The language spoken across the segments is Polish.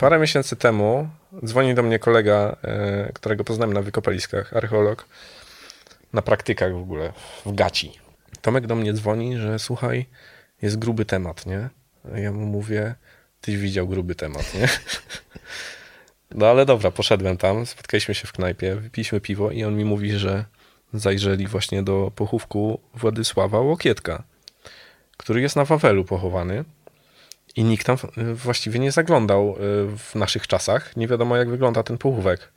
Parę miesięcy temu dzwoni do mnie kolega, e, którego poznałem na wykopaliskach, archeolog, na praktykach w ogóle, w Gaci. Tomek do mnie dzwoni, że słuchaj, jest gruby temat, nie? Ja mu mówię, tyś widział gruby temat, nie? No ale dobra, poszedłem tam, spotkaliśmy się w knajpie, wypiliśmy piwo i on mi mówi, że zajrzeli właśnie do pochówku Władysława Łokietka, który jest na Wawelu pochowany. I nikt tam właściwie nie zaglądał y, w naszych czasach. Nie wiadomo, jak wygląda ten pochówek.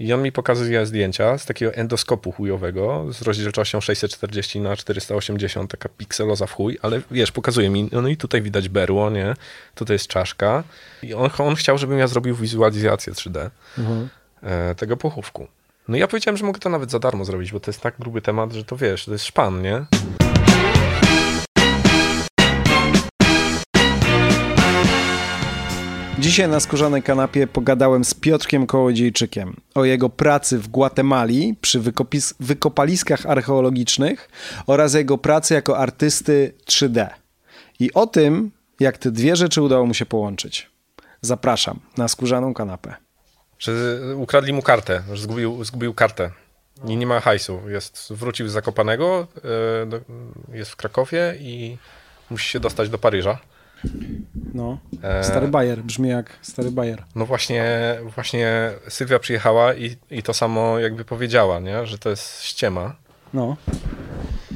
I on mi pokazuje zdjęcia z takiego endoskopu chujowego z rozdzielczością 640 na 480, taka pikseloza w chuj, ale wiesz, pokazuje mi, no i tutaj widać berło, nie? Tutaj jest czaszka. I on, on chciał, żebym ja zrobił wizualizację 3D mhm. E, tego pochówku. No ja powiedziałem, że mogę to nawet za darmo zrobić, bo to jest tak gruby temat, że to wiesz, to jest szpan, nie? Dzisiaj na skórzanej kanapie pogadałem z Piotrkiem Kołodziejczykiem o jego pracy w Gwatemali przy wykopis- wykopaliskach archeologicznych oraz jego pracy jako artysty 3D. I o tym, jak te dwie rzeczy udało mu się połączyć. Zapraszam na skórzaną kanapę. Ukradli mu kartę, że zgubił, zgubił kartę i nie ma hajsu. Jest, wrócił z Zakopanego, e, jest w Krakowie i musi się dostać do Paryża. No, e, stary Bayer, brzmi jak stary Bayer. No właśnie, właśnie Sylwia przyjechała i, i to samo jakby powiedziała, nie? że to jest ściema. No.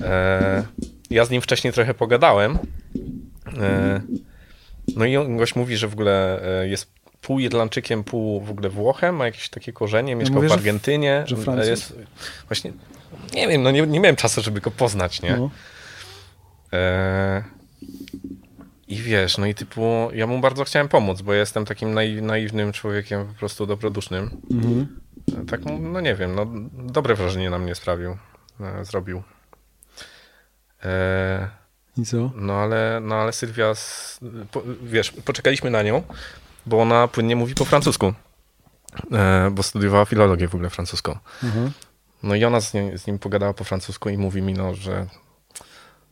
E, ja z nim wcześniej trochę pogadałem. E, no i on, gość mówi, że w ogóle e, jest pół Irlandczykiem, pół w ogóle Włochem, ma jakieś takie korzenie, mieszkał mówię, w Argentynie. Że, że jest, właśnie, nie wiem, no nie, nie miałem czasu, żeby go poznać, nie? No. E, i wiesz, no i typu, ja mu bardzo chciałem pomóc, bo jestem takim naiwnym człowiekiem, po prostu dobrodusznym. Mhm. Tak, no nie wiem, no dobre wrażenie na mnie sprawił, e, zrobił. E, I co? No ale, no ale Sylwia, po, wiesz, poczekaliśmy na nią, bo ona płynnie mówi po francusku, e, bo studiowała filologię w ogóle francuską. Mhm. No i ona z nim, z nim pogadała po francusku i mówi mi, no, że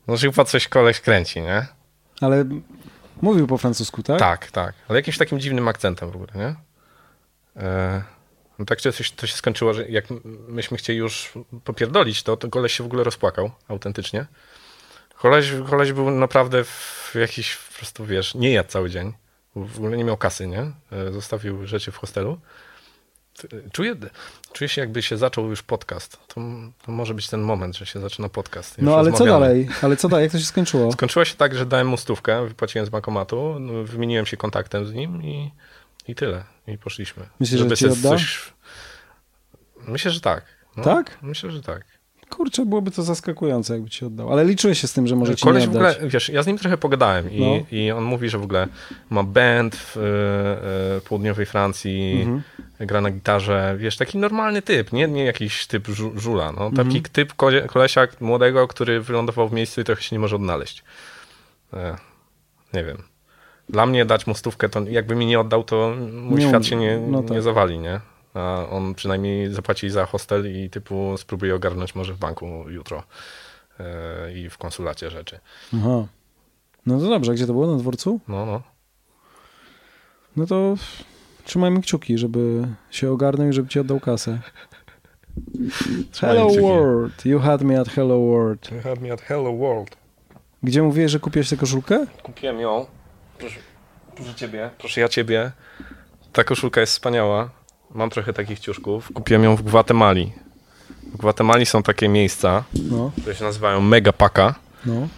no, że chyba coś koleś kręci, nie? Ale mówił po francusku, tak? Tak, tak. Ale jakimś takim dziwnym akcentem w ogóle, nie? E, no tak to się, to się skończyło, że jak myśmy chcieli już popierdolić, to, to koleś się w ogóle rozpłakał autentycznie. Koleś, koleś był naprawdę w jakiś, po prostu wiesz, nie jadł cały dzień. W ogóle nie miał kasy, nie? E, zostawił rzeczy w hostelu. Czuję, czuję się, jakby się zaczął już podcast. To, to, może być ten moment, że się zaczyna podcast. no ale co dalej? Ale co dalej? Jak to się skończyło? Skończyło się tak, że dałem mu stówkę, wypłaciłem z bankomatu, no, wymieniłem się kontaktem z nim i, i tyle. I poszliśmy. Myślisz, że ci odda? Coś... Myślę, że tak. No, tak? Myślę, że tak. Kurczę, byłoby to zaskakujące, jakby ci oddał. Ale liczyłeś się z tym, że może ci Koleś nie oddać. w ogóle, wiesz, ja z nim trochę pogadałem i, no. i on mówi, że w ogóle ma band w y, y, południowej Francji, mhm. gra na gitarze, wiesz, taki normalny typ, nie, nie jakiś typ żula, no. Taki mhm. typ kolesia młodego, który wylądował w miejscu i trochę się nie może odnaleźć. E, nie wiem. Dla mnie dać mu stówkę, to jakby mi nie oddał, to mój nie świat się nie, no tak. nie zawali, nie? A on przynajmniej zapłaci za hostel i typu spróbuje ogarnąć może w banku jutro yy, i w konsulacie rzeczy. Aha. No to dobrze, gdzie to było? Na dworcu? No, no. No to trzymajmy kciuki, żeby się ogarnął i żeby ci oddał kasę. Hello World. You had me at Hello World. You had me at Hello World. Gdzie mówiłeś, że kupiłeś tę koszulkę? Kupiłem ją. Proszę, proszę ciebie. Proszę ja ciebie. Ta koszulka jest wspaniała. Mam trochę takich ciuszków. Kupiłem ją w Gwatemali. W Gwatemali są takie miejsca, no. które się nazywają Megapaka. No.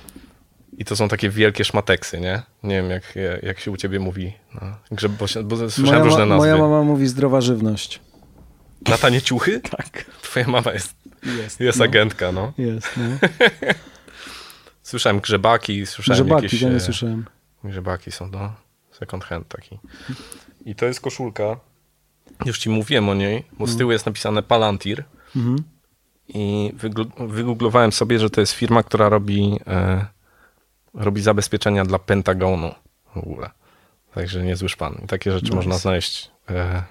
I to są takie wielkie szmateksy, nie? Nie wiem, jak, jak się u ciebie mówi. No, grze, bo, bo słyszałem moja różne nazwy. Moja mama mówi zdrowa żywność. Na tanie ciuchy? Tak. Twoja mama jest, jest, jest no. agentka, no. Jest, no. słyszałem grzebaki, słyszałem grzebaki, jakieś... Grzebaki, ja nie słyszałem. Grzebaki są, no. Second hand taki. I to jest koszulka już ci mówiłem o niej, bo z tyłu jest napisane Palantir. Mhm. I wygooglowałem sobie, że to jest firma, która robi, e, robi zabezpieczenia dla Pentagonu w ogóle. Także niezły szpan. I takie rzeczy nice. można znaleźć e,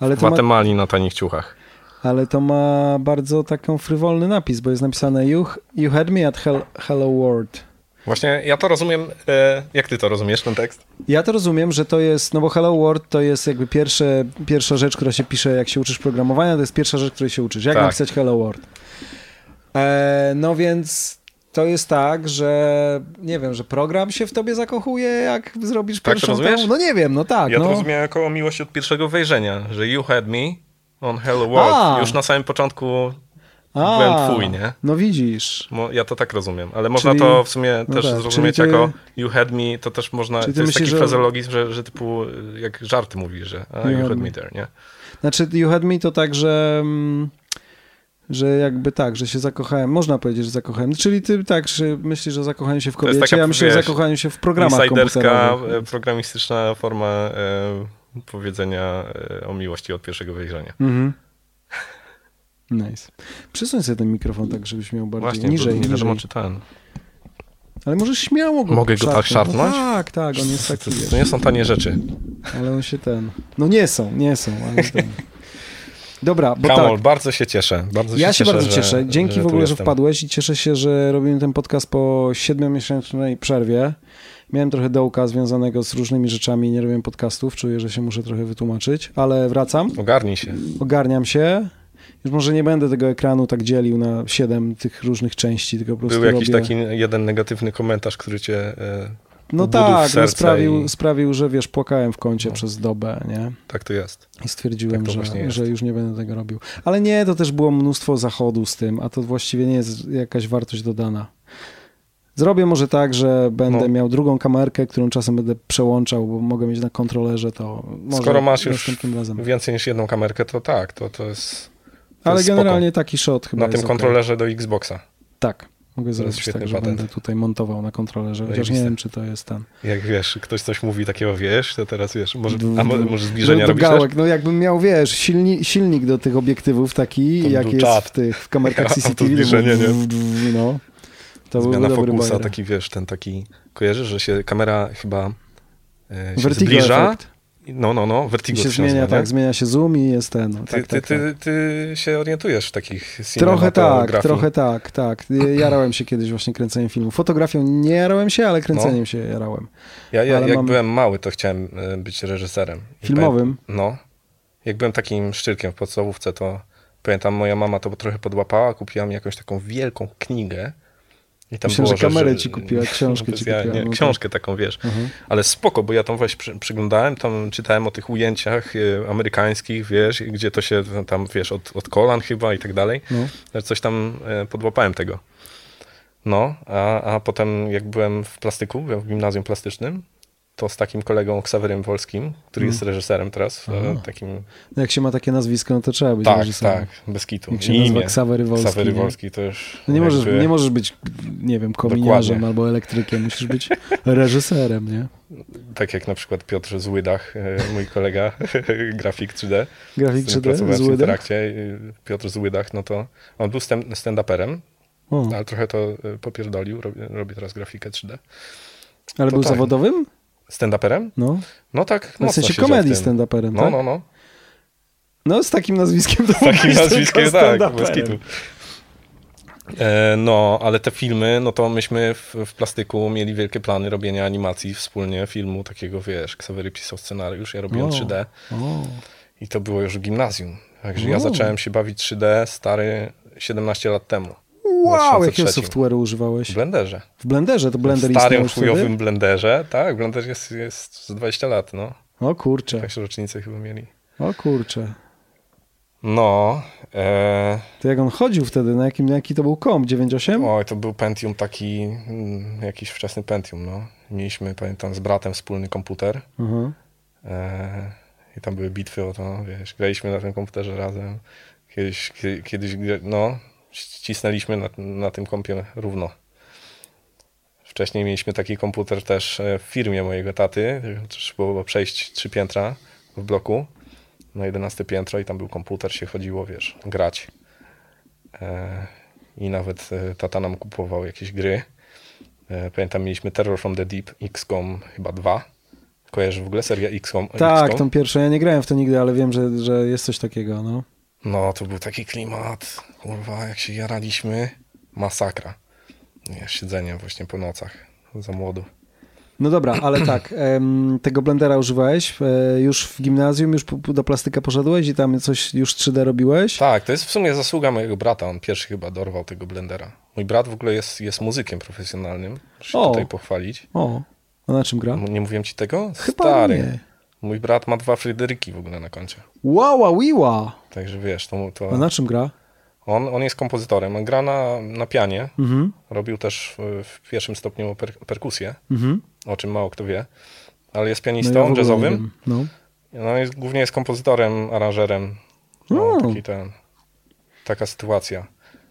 Ale w Gwatemali ma... na tanich ciuchach. Ale to ma bardzo taką frywolny napis, bo jest napisane You, you had me at hell, Hello World. Właśnie ja to rozumiem, e, jak ty to rozumiesz, ten tekst? Ja to rozumiem, że to jest, no bo Hello World to jest jakby pierwsze, pierwsza rzecz, która się pisze, jak się uczysz programowania, to jest pierwsza rzecz, której się uczysz. Jak Tak. napisać Hello World? E, no więc to jest tak, że nie wiem, że program się w tobie zakochuje, jak zrobisz Tak pierwszą rozumiesz? tą... No nie wiem, no tak. Ja no. to rozumiałem jako miłość od pierwszego wejrzenia, że you had me on Hello World. A. Już na samym początku A, byłem twój, nie? No widzisz. Ja to tak rozumiem, ale można Czyli- to w sumie no też tak, zrozumieć ty- jako you had me, to też można, to jest myślisz, taki że- frazologizm, że, że typu y, jak żarty mówisz, że a, you, had me there, nie? Znaczy, You Had Me to tak, że, mm, że jakby tak, że się zakochałem. Można powiedzieć, że zakochałem. Czyli ty tak, że myślisz, że zakochałem się w kobiecie, taka, ja myślę, wiesz, zakochałem się w programach komputerowych. e, programistyczna forma e, powiedzenia e, o miłości od pierwszego wejrzenia. Mhm. Nice. Przesuń sobie ten mikrofon tak, żebyś miał bardziej Właśnie, niżej, bo nie wiadomo czy ten. Ale możesz śmiało go Mogę go tak szarpnąć? No tak, tak, on jest taki, To, to nie są tanie rzeczy. ale on się ten... No nie są, nie są, ale ten... Dobra, bo Kamol, tak. bardzo się cieszę. Bardzo Ja się cieszę, bardzo że, cieszę. Dzięki że w ogóle, że wpadłeś i cieszę się, że robimy ten podcast po siedmiomiesięcznej przerwie. Miałem trochę dołka związanego z różnymi rzeczami, nie robiłem podcastów, czuję, że się muszę trochę wytłumaczyć, ale wracam, Ogarnij się. ogarniam się. Już może nie będę tego ekranu tak dzielił na siedem tych różnych części, tylko po prostu Był jakiś robię... taki jeden negatywny komentarz, który cię e, No tak, no sprawił, i- sprawił, że wiesz, płakałem w kącie No. przez dobę, nie? tak to jest. I stwierdziłem, Tak że, że już nie będę tego robił. Ale nie, to też było mnóstwo zachodu z tym, a to właściwie nie jest jakaś wartość dodana. Zrobię może tak, że będę No. miał drugą kamerkę, którą czasem będę przełączał, bo mogę mieć na kontrolerze, to Skoro masz już więcej niż jedną kamerkę, to tak, to, to jest. Ale generalnie taki shot spoko. chyba Na tym kontrolerze do Xboxa. Tak, mogę zrobić tak, że patent. będę tutaj montował na kontrolerze, chociaż nie wiem, czy to jest ten. Jak wiesz, ktoś coś mówi takiego, wiesz, to teraz wiesz, może, a może, du- może zbliżenia do robisz też? gałek, no jakbym miał, wiesz, silni, silnik do tych obiektywów taki, To jak jest czad. w tych w kamerkach Ja, CCTV. zbliżenie, nie? No, to Zmiana dobry fokusa, bajer. taki wiesz, ten taki, kojarzysz, że się kamera chyba e, się Vertigo zbliża. efekt. No, no, no, Vertigo się zmienia, nazywa, tak, zmienia się zoom i jest ten. No, Ty, tak, ty, tak, ty, tak. ty się orientujesz w takich Trochę tak, trochę tak, tak. Jarałem się kiedyś właśnie kręceniem filmu. Fotografią nie jarałem się, ale kręceniem No. się jarałem. Ja, ja ale jak mam- byłem mały, to chciałem e, być reżyserem. Filmowym? No. Jak byłem takim szczyrkiem w podstawówce, to pamiętam, moja mama to trochę podłapała, kupiła mi jakąś taką wielką knigę. I tam było, że kamerę ci kupiła, książkę ci ja- kupiła, Nie, no tak. książkę taką, wiesz. Mhm. Ale spoko, bo ja tam właśnie przy, przyglądałem, tam czytałem o tych ujęciach e, amerykańskich, wiesz, gdzie to się tam, wiesz, od, od kolan chyba i tak dalej. No. Że Coś tam e, podłapałem tego. No, a, a potem jak byłem w plastyku, w gimnazjum plastycznym, to z takim kolegą Ksawerym Wolskim, który Mm. jest reżyserem teraz, e, Aha. takim... No Jak się ma takie nazwisko, no to trzeba być Tak, reżyserem. tak, bez kitu. Jak się nazywa. Ksawery Wolski. Ksawery nie? Wolski to już... No nie, możesz, jakby- nie możesz być, nie wiem, kominiarzem Dokładnie. albo elektrykiem, musisz być reżyserem, nie? Tak jak na przykład Piotr Złydach, e, mój kolega, grafik 3D, Grafik z którym 3D, pracowałem w zły Interakcie, Piotr Złydach, no to on był stand- stand-uperem, ale trochę to y, popierdolił, robi, robi teraz grafikę 3D. ale to był tak. zawodowym? Stand-uperem? No, No tak, w mocno sensie w komedii stand-uperem, No, tak? no, no. No, z takim nazwiskiem to Z takim nazwiskiem, tak, bez kitu. E, no, ale te filmy, no to myśmy w, w plastyku mieli wielkie plany robienia animacji wspólnie, filmu takiego, wiesz, Ksawery pisał scenariusz, ja robiłem O. 3D O, i to było już w gimnazjum. Także ja O. zacząłem się bawić 3D stary 17 lat temu. Wow, jakiego 2003. software'u używałeś? W Blenderze. W Blenderze, to Blender w starym, chujowym wtedy? Blenderze. Tak, Blender jest, jest z 20 lat, no. O kurczę, Tak się rocznicę chyba mieli. o kurczę. No, e, To jak on chodził wtedy, na, jakim, na jaki to był komp? 9.8? oj, to był Pentium taki, mm, jakiś wczesny Pentium, no. Mieliśmy, pamiętam, z bratem wspólny komputer Aha. e, i tam były bitwy o to, wiesz, graliśmy na tym komputerze razem. Kiedyś, kie- kiedyś no, ścisnęliśmy na, na tym kompie równo. Wcześniej mieliśmy taki komputer też e, w firmie mojego taty. Trzeba było przejść trzy piętra w bloku na 11 piętro i tam był komputer, się chodziło, wiesz, grać. E, I nawet e, tata nam kupował jakieś gry. Pamiętam, mieliśmy Terror from the Deep XCOM chyba 2. Kojarzysz w ogóle serię XCOM? Tak, tą pierwszą, ja nie grałem w to nigdy, ale wiem, że, że jest coś takiego, no. No, to był taki klimat, kurwa, jak się jaraliśmy, masakra. Nie, siedzenie właśnie po nocach. za młodo. No dobra, ale tak, tego blendera używałeś e, już w gimnazjum, już do plastyka poszedłeś i tam coś już 3D robiłeś? Tak, to jest w sumie zasługa mojego brata. On pierwszy chyba dorwał tego blendera. Mój brat w ogóle jest, jest muzykiem profesjonalnym. Muszę się O. tutaj pochwalić. O, a na czym gra? Nie mówiłem ci tego? Chyba Stary. nie. Mój brat ma dwa Fryderyki w ogóle na koncie. Wała, wiła! Także wiesz, to, A to na czym gra? On, on jest kompozytorem. On gra na, na pianie. Mhm, Robił też w, pierwszym stopniu per, perkusję, mhm. o czym mało kto wie. Ale jest No ja pianistą ogóle nie jazzowym. No. No, jest, głównie jest kompozytorem, aranżerem. No, taki ten, taka sytuacja.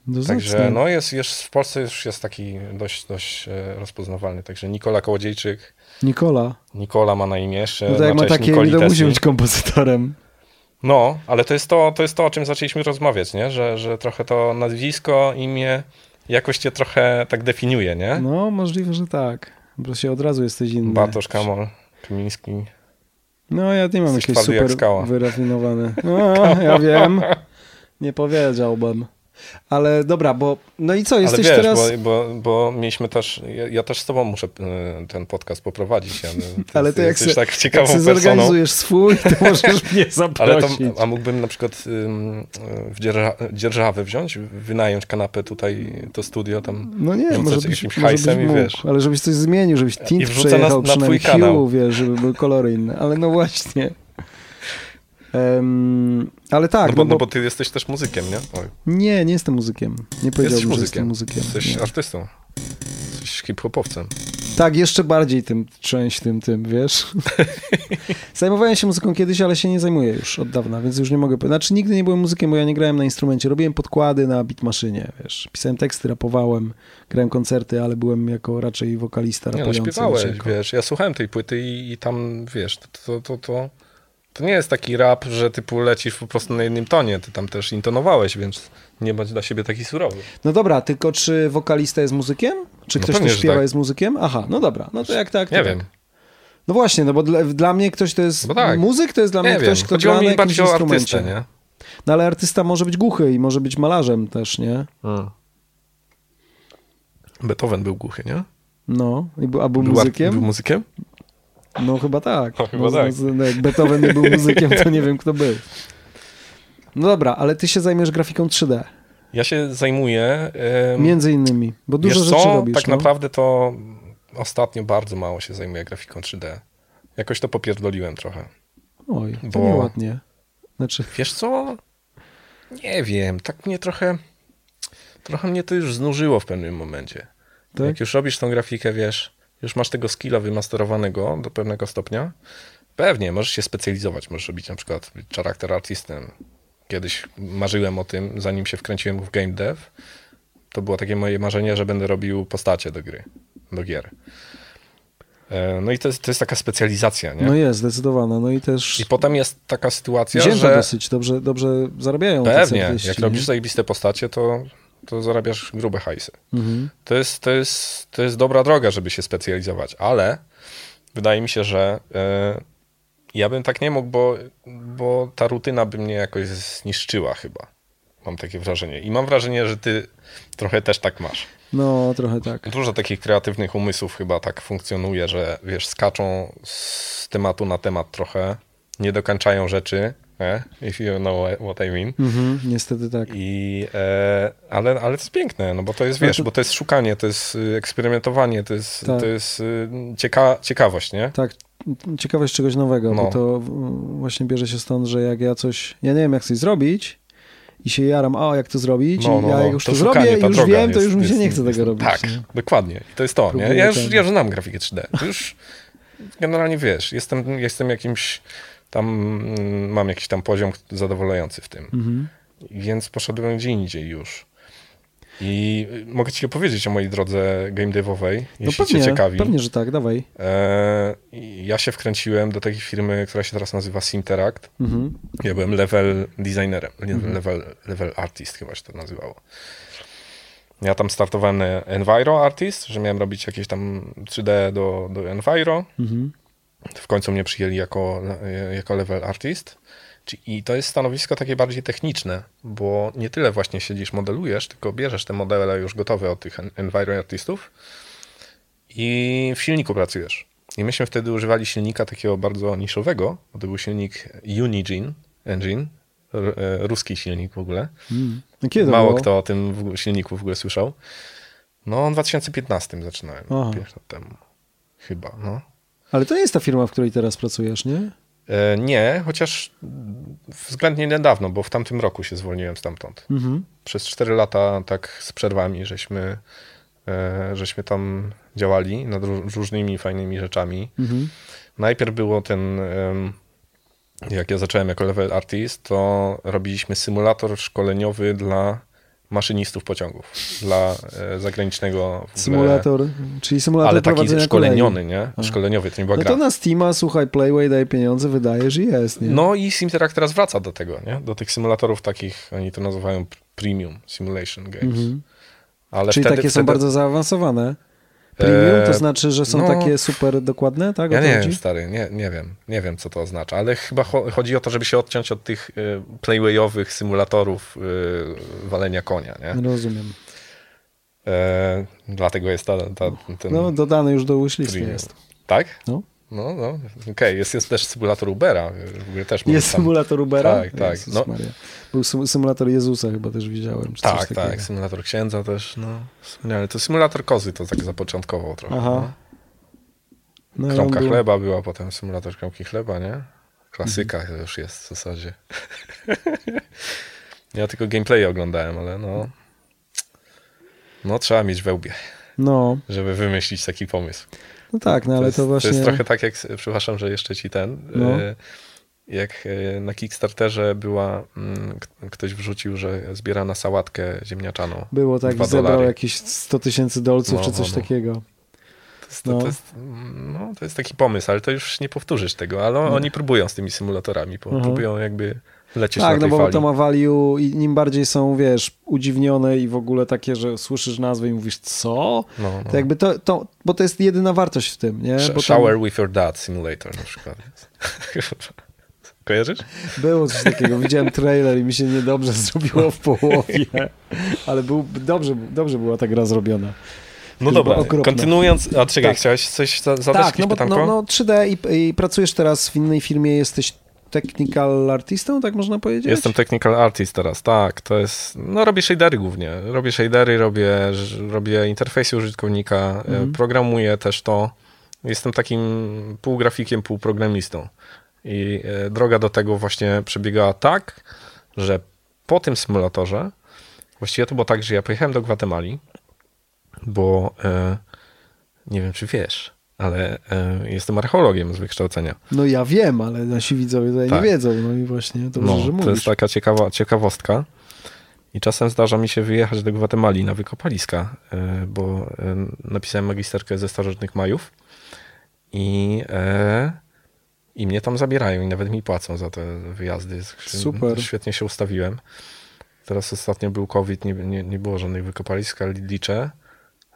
No Także no jest, jest, w Polsce już jest taki dość, dość e, rozpoznawalny. Także Nikola Kołodziejczyk, Nikola. Nikola ma na imię jeszcze. No na ma takie, to musi być kompozytorem. No, ale to jest to, to jest to, o czym zaczęliśmy rozmawiać, nie? Że, że trochę to nazwisko, imię jakoś cię trochę tak definiuje, nie? No, możliwe, że tak. Bo się od razu jesteś inny. Bartosz Kamol, Kamiński. No, ja nie mam Jesteś jakiegoś twardy jak super skała. wyrafinowany. No, ja wiem. Nie powiedziałbym. Ale dobra, bo... No i co, Ale jesteś wiesz, teraz... bo, bo, bo mieliśmy też, ja, ja też z tobą muszę e, ten podcast poprowadzić. Ale, ty, Ale to jak jesteś se- tak Jak ciekawą personą. zorganizujesz swój, to możesz mnie Ale to, zaprosić. a mógłbym na przykład ym, w dzierża, dzierżawę wziąć, wynająć kanapę tutaj, to studio tam. No nie, może byś, jakimś może byś hajsem i mógł, wiesz. ale żebyś coś zmienił, żebyś tint przejechał, na- na przynajmniej twój kanał. hue, wiesz, żeby były kolory inne. Ale no właśnie. Em, ale tak, no, bo, no no bo, ty jesteś też muzykiem, nie? Oj, nie, nie jestem muzykiem. Nie powiedziałbym, jesteś że jestem muzykiem. muzykiem. Jesteś nie. artystą. Jesteś hip-hopowcem. Tak, jeszcze bardziej tym część tym, tym, wiesz. Zajmowałem się muzyką kiedyś, ale się nie zajmuję już od dawna, więc już nie mogę. Znaczy nigdy nie byłem muzykiem, bo ja nie grałem na instrumencie. Robiłem podkłady na beatmaszynie, wiesz. Pisałem teksty, rapowałem, grałem koncerty, ale byłem jako raczej wokalista Nie no, rapujący. śpiewałeś, wiesz. Ja słuchałem tej płyty i, i tam, wiesz, to, to, to, to, to nie jest taki rap, że typu lecisz po prostu na jednym tonie. Ty tam też intonowałeś, więc nie bądź dla siebie taki surowy. No dobra, tylko czy wokalista jest muzykiem? Czy No ktoś, kto śpiewa tak. jest muzykiem? Aha, no dobra, no to jak tak, to Nie tak. wiem. No właśnie, no bo dla, dla mnie ktoś to jest... Bo tak. Muzyk to jest dla mnie Nie ktoś, wiem. kto Chodziło gra na jakimś bardziej o instrumencie. artystę, nie? No ale artysta może być głuchy i może być malarzem też, nie? Mm. Beethoven był głuchy, nie? No, i był, a był, Był, ar- muzykiem? był muzykiem? No chyba tak. No, chyba no, tak. no, jak Beethoven nie był muzykiem, to nie wiem kto był. No dobra, ale ty się zajmiesz grafiką 3D. Ja się zajmuję. Między innymi, bo dużo wiesz rzeczy co? robisz. Tak no. naprawdę to ostatnio bardzo mało się zajmuję grafiką 3D. Jakoś to popierdoliłem trochę. Oj, to bo- nieładnie. Znaczy, Wiesz co? Nie wiem, tak mnie trochę. Trochę mnie to już znużyło w pewnym momencie. tak? Jak już robisz tą grafikę, wiesz, już masz tego skilla wymasterowanego do pewnego stopnia, pewnie możesz się specjalizować. Możesz robić na przykład charakter artistem. Kiedyś marzyłem o tym, zanim się wkręciłem w game dev. To było takie moje marzenie, że będę robił postacie do gry, do gier. E, No i to jest, to jest taka specjalizacja, nie? No jest, zdecydowana. No i też I potem jest taka sytuacja, wzięto że dosyć dobrze, dobrze zarabiają pewnie, jak robisz zajebiste postacie, to, to zarabiasz grube hajsy. Mhm. To jest, to, jest, to jest dobra droga, żeby się specjalizować, ale wydaje mi się, że e, ja bym tak nie mógł, bo, bo ta rutyna by mnie jakoś zniszczyła chyba. Mam takie wrażenie. I mam wrażenie, że ty trochę też tak masz. No, trochę tak. Dużo takich kreatywnych umysłów chyba tak funkcjonuje, że wiesz, skaczą z tematu na temat trochę, nie dokończają rzeczy, eh? if you know what I mean. Mhm, niestety tak. I, e, ale, ale to jest piękne, no bo to jest, wiesz, to- bo to jest szukanie, to jest y, eksperymentowanie, to jest, Tak. to jest y, cieka ciekawość, nie? Tak, ciekawość czegoś nowego, No. bo to właśnie bierze się stąd, że jak ja coś, ja nie wiem jak coś zrobić i się jaram, a jak to zrobić No, i no, ja no. już to, szukanie, zrobię i już wiem, to jest- już mi się jest- nie chce tego robić. Tak, nie? dokładnie. I to jest to, nie? Ja już, ja już znam grafikę 3D. To już generalnie wiesz, jestem, jestem jakimś tam, mm, mam jakiś tam poziom zadowalający w tym. Mhm. Więc poszedłem gdzie indziej już. I y, mogę ci opowiedzieć o mojej drodze game devowej, No jeśli pewnie, cię ciekawi. pewnie, że tak, dawaj. E, ja się wkręciłem do takiej firmy, która się teraz nazywa Sinteract. Mhm. Ja byłem level designerem, Mhm. level, level artist chyba się to nazywało. Ja tam startowałem na Enviro Artist, że miałem robić jakieś tam 3D do, do Enviro. Mhm. W końcu mnie przyjęli jako, jako level artist. I to jest stanowisko takie bardziej techniczne, bo nie tyle właśnie siedzisz, modelujesz, tylko bierzesz te modele już gotowe od tych en- Enviro artistów i w silniku pracujesz. I myśmy wtedy używali silnika takiego bardzo niszowego, bo to był silnik Unigine Engine, e, ruski silnik w ogóle. Mm. A Kiedy Mało było? kto o tym silniku w ogóle słyszał. No, w 2015 zaczynałem, Aha. 5 lat temu. Chyba, no. Ale to nie jest ta firma, w której teraz pracujesz, nie? E, nie, chociaż względnie niedawno, bo w tamtym roku się zwolniłem stamtąd. Mhm. Przez 4 lata tak z przerwami, żeśmy, e, żeśmy tam działali nad ró- różnymi fajnymi rzeczami. Mhm. Najpierw było ten, jak ja zacząłem jako level artist, to robiliśmy symulator szkoleniowy dla maszynistów pociągów, dla e, zagranicznego Symulator, czyli symulator ale taki szkoleniony, kolei. nie? Szkoleniowy, to nie była No gra. to na Steama, słuchaj, Playway daje pieniądze, wydajesz i jest, nie? No i Simteract teraz wraca do tego, nie? Do tych symulatorów takich, oni to nazywają premium simulation games. Mhm. Ale Czyli wtedy, takie są wtedy, bardzo zaawansowane. Premium to Eee, znaczy, że są no. takie super dokładne, tak? Ja to nie wiem, stary, nie, nie wiem, nie wiem, co to oznacza, ale chyba cho- chodzi o to, żeby się odciąć od tych y, playwayowych symulatorów y, walenia konia, nie? Rozumiem. E, dlatego jest ta, ta, ten No, dodany już do wishlisty jest. Tak? No. No, no, okej, jest, jest też symulator Ubera, też Jest tam- symulator Ubera? Tak, tak, Jezus no. Maria. Był sym- symulator Jezusa chyba też widziałem. Tak, tak, symulator księdza też, no. Wspaniale. To symulator kozy to tak zapoczątkował trochę. Aha. No. No, Kromka był- chleba była, potem symulator kromki chleba, nie? Klasyka Mhm. już jest w zasadzie. ja tylko gameplay oglądałem, ale no... No trzeba mieć wełbie, No, żeby wymyślić taki pomysł. No tak, no ale jest, to właśnie... To jest trochę tak jak, przepraszam, że jeszcze ci ten... No. e, Jak e, na Kickstarterze była, mm, ktoś wrzucił, że zbiera na sałatkę ziemniaczaną. Było tak, zebrał dolary. jakieś 100 tysięcy dolców No, czy coś no, no. takiego. To jest, No. to, jest, no, to jest taki pomysł, ale to już nie powtórzysz tego, ale oni próbują z tymi symulatorami, bo Aha. próbują jakby lecieć Tak, na no tej bo fali. to ma value i nim bardziej są, wiesz, udziwnione i w ogóle takie, że słyszysz nazwę i mówisz, co? no, no. To jakby to, to, bo to jest jedyna wartość w tym, nie? Tam Shower with your dad simulator na przykład. Kojarzysz? Było coś takiego, widziałem trailer i mi się niedobrze zrobiło w połowie, ale był, dobrze, dobrze była ta gra zrobiona. No dobra, kontynuując, a czekaj, Tak. chciałeś coś za- zadać tak, no bo no, no 3D i, i pracujesz teraz w innej firmie, jesteś technical artystą, tak można powiedzieć? Jestem technical artist teraz, tak, to jest, no robię shadery głównie, robię shadery, robię, robię interfejsy użytkownika, e, Mhm. programuję też to, jestem takim półgrafikiem, półprogramistą i e, droga do tego właśnie przebiegała tak, że po tym symulatorze, właściwie to było tak, że ja pojechałem do Gwatemali, bo e, nie wiem, czy wiesz, ale e, jestem archeologiem z wykształcenia. No ja wiem, ale nasi widzowie tutaj Tak. nie wiedzą, no i właśnie dobrze, No, że to mówisz. jest taka ciekawa, ciekawostka. I czasem zdarza mi się wyjechać do Gwatemali na wykopaliska, y, bo y, napisałem magisterkę ze starożytnych Majów i, e, i mnie tam zabierają i nawet mi płacą za te wyjazdy. Super. Świetnie się ustawiłem. Teraz ostatnio był COVID, nie, nie, nie było żadnych wykopalisk, ale liczę,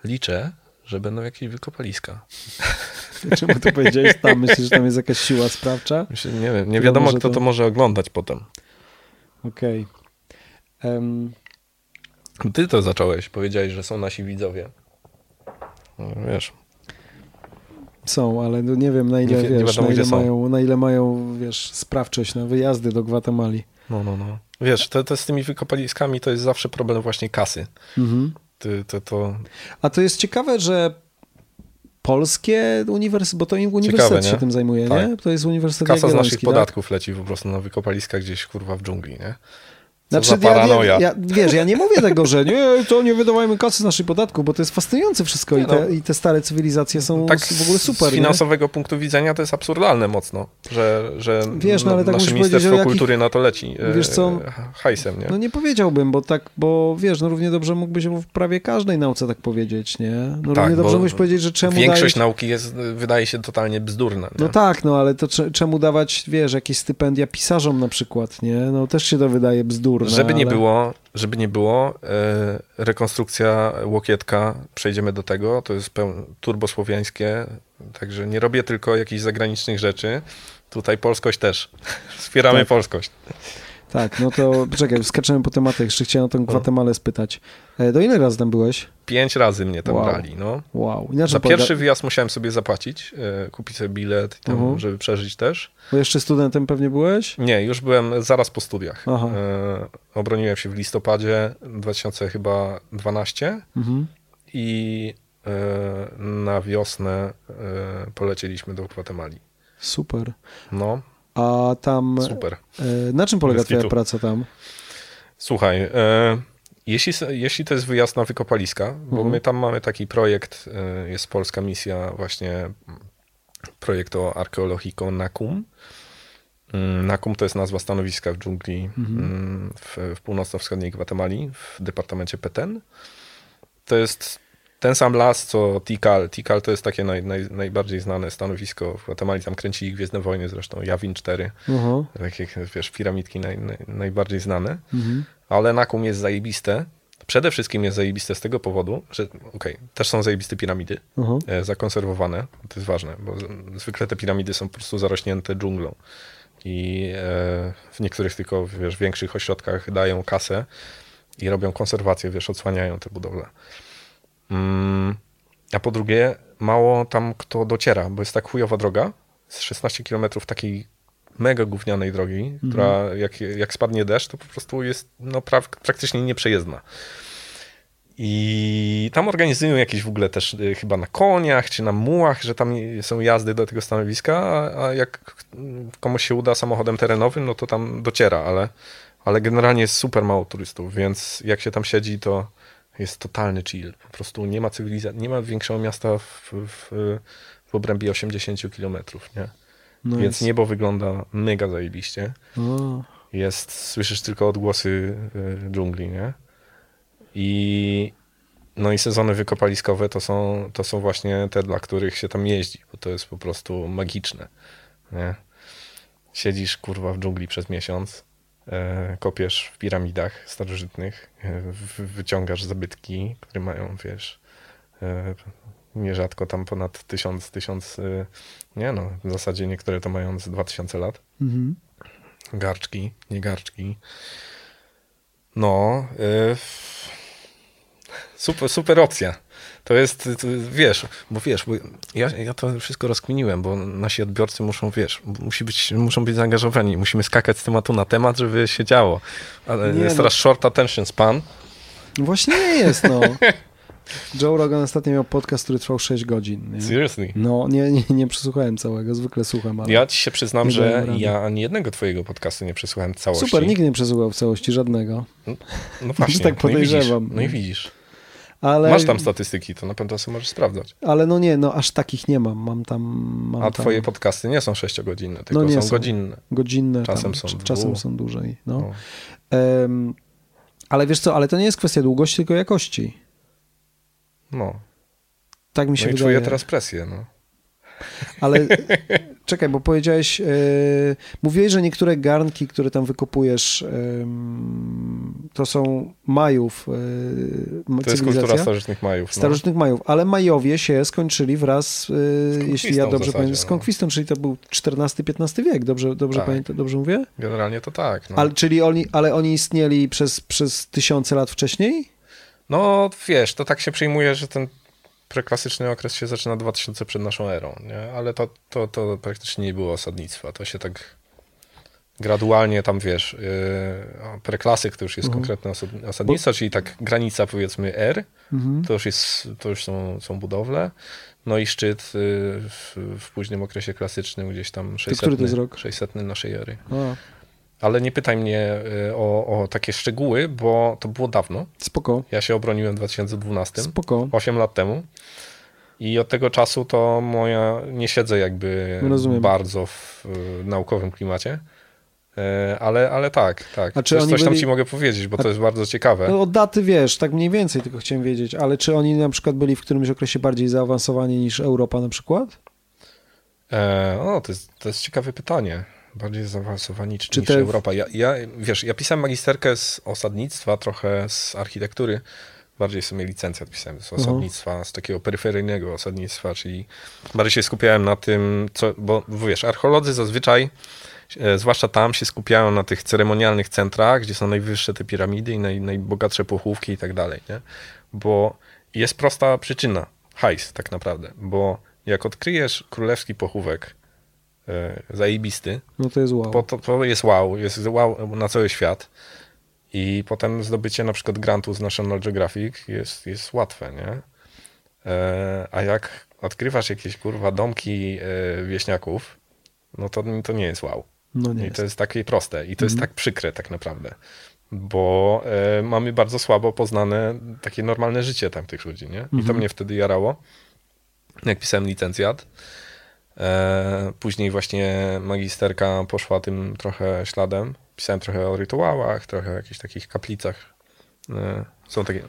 liczę, że będą jakieś wykopaliska. Czemu to powiedziałeś tam? Myślisz, że tam jest jakaś siła sprawcza? Myślę, nie wiem, nie wiadomo, kto to- to może oglądać potem. Okej. Em, Ty to zacząłeś, powiedziałeś, że są nasi widzowie. No, wiesz, Są, ale no nie wiem na ile, Nie wi- nie wiesz, wiadomo, na, ile są. mają, na ile mają, wiesz, sprawczość na wyjazdy do Gwatemali. no, no, no. Wiesz, to, to z tymi wykopaliskami to jest zawsze problem właśnie kasy. Mhm. To, to, A to jest ciekawe, że polskie uniwersytety, bo to im uniwersytet Ciekawe, się tym zajmuje, Tak. nie? To jest Uniwersytet kasa z naszych tak? podatków leci po prostu na wykopaliska gdzieś, kurwa, w dżungli, nie? Znaczy, ja, paranoja. ja, ja, wiesz, ja nie mówię tego, że nie, to nie wydawajmy kasy z naszych podatków, bo to jest fascynujące wszystko Nie i, te, no. i te stare cywilizacje są tak w ogóle super, z nie? finansowego punktu widzenia to jest absurdalne mocno, że, że Wiesz, no ale tak nasze Ministerstwo jakich- Kultury na to leci e, Wiesz co? hajsem, nie? No nie powiedziałbym, bo tak, bo wiesz, no równie dobrze mógłbyś w prawie każdej nauce tak powiedzieć, nie? No Tak, równie dobrze mógłbyś powiedzieć, że czemu Większość dajesz... nauki jest, wydaje się totalnie bzdurna. Nie? No tak, no ale to cze- czemu dawać, wiesz, jakieś stypendia pisarzom na przykład, nie? No też się to wydaje bzdurne, Żeby nie ale... było, żeby nie było, e, rekonstrukcja Łokietka, przejdziemy do tego, to jest peł- turbosłowiańskie, także nie robię tylko jakichś zagranicznych rzeczy, tutaj polskość też. Wspieramy Tak. polskość. Tak, no to czekaj, skaczemy po tematach. Jeszcze chciałem o tą Gwatemalę spytać. E, Do ile razy tam byłeś? Pięć razy mnie tam Wow. brali, no. Wow. Inaczej Za polega- pierwszy wyjazd musiałem sobie zapłacić, e, kupić sobie bilet, i tam, Mhm. żeby przeżyć też. Bo jeszcze studentem pewnie byłeś? Nie, już byłem zaraz po studiach. Aha. E, obroniłem się w listopadzie 2012 Mhm. i e, na wiosnę polecieliśmy do Gwatemali. Super. No, A tam, super. e, na czym polega Bez twoja kitu. praca tam? Słuchaj, e, jeśli, jeśli to jest wyjazd na wykopaliska, bo Mhm. my tam mamy taki projekt, e, jest polska misja właśnie mm, projektu Archeologico NACUM. Mm, NACUM to jest nazwa stanowiska w dżungli mm, w, w północno-wschodniej Gwatemali, w departamencie Petén. To jest ten sam las, co Tikal. Tikal to jest takie naj, naj, najbardziej znane stanowisko w Gwatemali. Tam kręcili Gwiezdne Wojny zresztą, Jawin 4. Aha. Takie, wiesz, piramidki naj, naj, najbardziej znane. Mhm. Ale Nakum jest zajebiste. Przede wszystkim jest zajebiste z tego powodu, że okej, też są zajebiste piramidy, e, zakonserwowane. To jest ważne, bo zwykle te piramidy są po prostu zarośnięte dżunglą. I e, w niektórych tylko, wiesz, większych ośrodkach dają kasę i robią konserwację, wiesz, odsłaniają te budowle. Mm, a po drugie, mało tam kto dociera, bo jest tak chujowa droga, z 16 km takiej mega gównianej drogi, która jak, jak spadnie deszcz, to po prostu jest no, pra, praktycznie nieprzejezdna. I tam organizują jakieś w ogóle też y, chyba na koniach czy na mułach, że tam są jazdy do tego stanowiska, a, a jak komuś się uda samochodem terenowym, no to tam dociera, ale, ale generalnie jest super mało turystów, więc jak się tam siedzi, to jest totalny chill. Po prostu nie ma cywilizacji, nie ma większego miasta w, w, w obrębie 80 kilometrów, nie? No Więc niebo wygląda mega zajebiście. A, Jest, słyszysz tylko odgłosy y, dżungli, nie? I no i sezony wykopaliskowe to są, to są właśnie te, dla których się tam jeździ, bo to jest po prostu magiczne, nie? Siedzisz, kurwa, w dżungli przez miesiąc, kopiesz w piramidach starożytnych, e, wy- wyciągasz zabytki, które mają, wiesz, e, nierzadko tam ponad tysiąc, tysiąc, e, nie no, w zasadzie niektóre to mają z 2000 lat mhm. garczki, nie garczki. No, super, super opcja. To jest, to, wiesz, bo wiesz, bo ja, ja to wszystko rozkminiłem, bo nasi odbiorcy muszą, wiesz, musi być, muszą być zaangażowani, musimy skakać z tematu na temat, żeby się działo. Ale Nie, jest no. teraz short attention span. No Właśnie nie jest, no. Joe Rogan ostatnio miał podcast, który trwał 6 godzin. Nie? Seriously. No, nie, nie, nie przesłuchałem całego, zwykle słucham, ale... Ja ci się przyznam, że ja ani jednego twojego podcastu nie przesłuchałem całości. Super, nikt nie przesłuchał w całości żadnego. No właśnie, tak no i widzisz, podejrzewam. No i widzisz. Ale, Masz tam statystyki, to na pewno sobie możesz sprawdzać. ale no nie, no aż takich nie mam. Mam tam... Mam A tam twoje podcasty nie są sześciogodzinne, tylko No są, są. godzinne. godzinne. czasem tam, są cz- czasem są dłużej. No. Em, ale wiesz co, ale to nie jest kwestia długości, tylko jakości. No, Tak mi się no i wydaje. czuję teraz presję. No. Ale czekaj, bo powiedziałeś, e, mówiłeś, że niektóre garnki, które tam wykopujesz, to są Majów, m- To jest kultura starożytnych Majów. No. Starożytnych Majów, ale Majowie się skończyli wraz, e, jeśli ja dobrze zasadzie, pamiętam, z no. konkwistą, czyli to był XIV-XV wiek, dobrze, dobrze Tak. pamiętam, dobrze mówię? Generalnie to tak. No. Ale, czyli oni, ale oni istnieli przez, przez tysiące lat wcześniej? no wiesz, to tak się przyjmuje, że ten preklasyczny okres się zaczyna 2000 przed naszą erą, nie? ale to, to, to praktycznie nie było osadnictwa. To się tak gradualnie tam, wiesz, yy, preklasyk to już jest Mhm. konkretne osad- osadnictwo, czyli tak granica powiedzmy R, Mhm. to już, jest, to już są, są budowle. No i szczyt y, w, w późnym okresie klasycznym, gdzieś tam 600, który to jest rok? 600 naszej ery. A, Ale nie pytaj mnie y, o, o takie szczegóły, bo to było dawno. spoko, Ja się obroniłem w 2012, spoko. 8 lat temu. I od tego czasu to moja, nie siedzę jakby Rozumiem. bardzo w naukowym klimacie. Y, Ale, ale tak, tak. A czy Coś, tam byli- ci mogę powiedzieć, bo to jest bardzo ciekawe. No, od daty wiesz, tak mniej więcej tylko chciałem wiedzieć, ale czy oni na przykład byli w którymś okresie bardziej zaawansowani niż Europa na przykład? E, o, to jest, to jest ciekawe pytanie. Bardziej zaawansowani niż, Czy niż te- Europa. Ja, ja, wiesz, ja pisałem magisterkę z osadnictwa, trochę z architektury. Bardziej sobie licencjat pisałem z osadnictwa, z takiego peryferyjnego osadnictwa, czyli bardziej się skupiałem na tym, co, bo wiesz, archeolodzy zazwyczaj e, zwłaszcza tam się skupiają na tych ceremonialnych centrach, gdzie są najwyższe te piramidy i naj, najbogatsze pochówki i tak dalej, nie? Bo jest prosta przyczyna, hajs tak naprawdę, bo jak odkryjesz królewski pochówek e, zajebisty, No to jest wow. bo to, to jest wow, jest wow na cały świat i potem zdobycie na przykład grantu z National Geographic jest, jest łatwe, nie? E, a jak odkrywasz jakieś kurwa domki e, wieśniaków, no to, to nie jest wow. No nie I jest. to jest takie proste i to jest tak przykre tak naprawdę, bo e, mamy bardzo słabo poznane takie normalne życie tamtych ludzi, nie? I to mnie wtedy jarało, jak pisałem licencjat. E, później właśnie magisterka poszła tym trochę śladem. Pisałem trochę o rytuałach, trochę o jakichś takich kaplicach. E, są takie,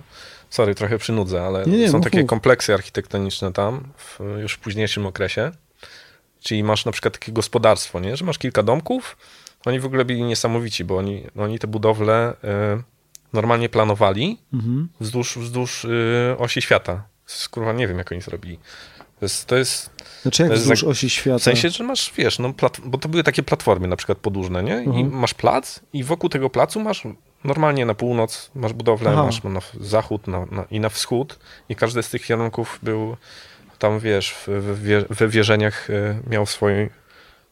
sorry, trochę przynudzę, ale Nie, nie, są mów, takie mów. kompleksy architektoniczne tam, w, już w późniejszym okresie. Czyli masz na przykład takie gospodarstwo, nie? że masz kilka domków. Oni w ogóle byli niesamowici, bo oni, oni te budowle e, normalnie planowali Mhm. wzdłuż, wzdłuż e, osi świata. Kurwa, nie wiem, jak oni zrobili. To jest, to jest Znaczy jak to wzdłuż osi świata? w sensie, że masz, wiesz, no, plat, bo to były takie platformy na przykład podłużne, nie? I Mhm. masz plac i wokół tego placu masz normalnie na północ, masz budowlę, Aha. masz na zachód na, na, i na wschód i każdy z tych kierunków był tam, wiesz, w, w, we wierzeniach e, miał swoje,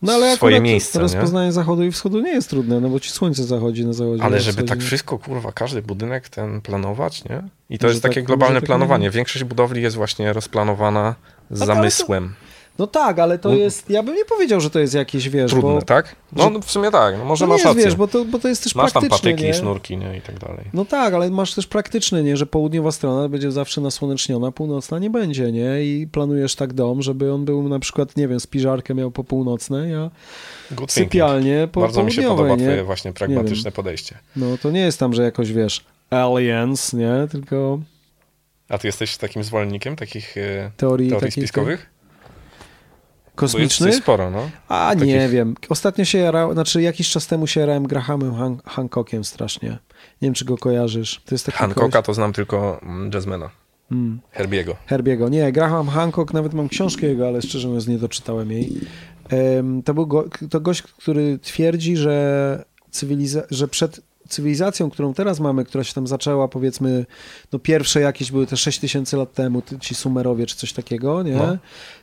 No ale swoje miejsce, nie? rozpoznanie zachodu i wschodu nie jest trudne, no bo ci słońce zachodzi na zachodzie. Ale na żeby wschodzie. tak wszystko, kurwa, każdy budynek ten planować, nie? I to jest tak- takie może globalne tak planowanie. nie- Większość budowli jest właśnie rozplanowana z Tak, ale to- zamysłem. No tak, ale to jest, ja bym nie powiedział, że to jest jakieś, wiesz, Trudne, bo... tak? No, no w sumie tak, no może no masz jest, rację. wiesz, bo to, bo to jest też masz tam praktyczne, patyki, nie? sznurki, nie? I tak dalej. No tak, ale masz też praktyczne, nie? Że południowa strona będzie zawsze nasłoneczniona, północna nie będzie, nie? I planujesz tak dom, żeby on był na przykład, nie wiem, spiżarkę miał po północnej, a Good thinking. sypialnie po Bardzo mi się podoba nie? twoje właśnie pragmatyczne podejście. No to nie jest tam, że jakoś, wiesz, aliens, nie? Tylko A ty jesteś takim zwolennikiem takich e, teorii, teorii takich spiskowych? Kosmicznych. jest sporo, no. A nie takich- wiem. Ostatnio się jarałem, znaczy jakiś czas temu się jarałem Grahamem Han Hancockiem strasznie. Nie wiem, czy go kojarzysz. To jest taki Hancocka to znam tylko mm, jazzmana. Mm. Herbiego. Herbiego. Nie, Graham Hancock, nawet mam książkę jego, ale szczerze mówiąc nie doczytałem jej. Em, to był go, to gość, który twierdzi, że, cywiliza- że przed cywilizacją, którą teraz mamy, która się tam zaczęła, powiedzmy, no pierwsze jakieś były te 6 tysięcy lat temu, ci Sumerowie czy coś takiego, nie? No.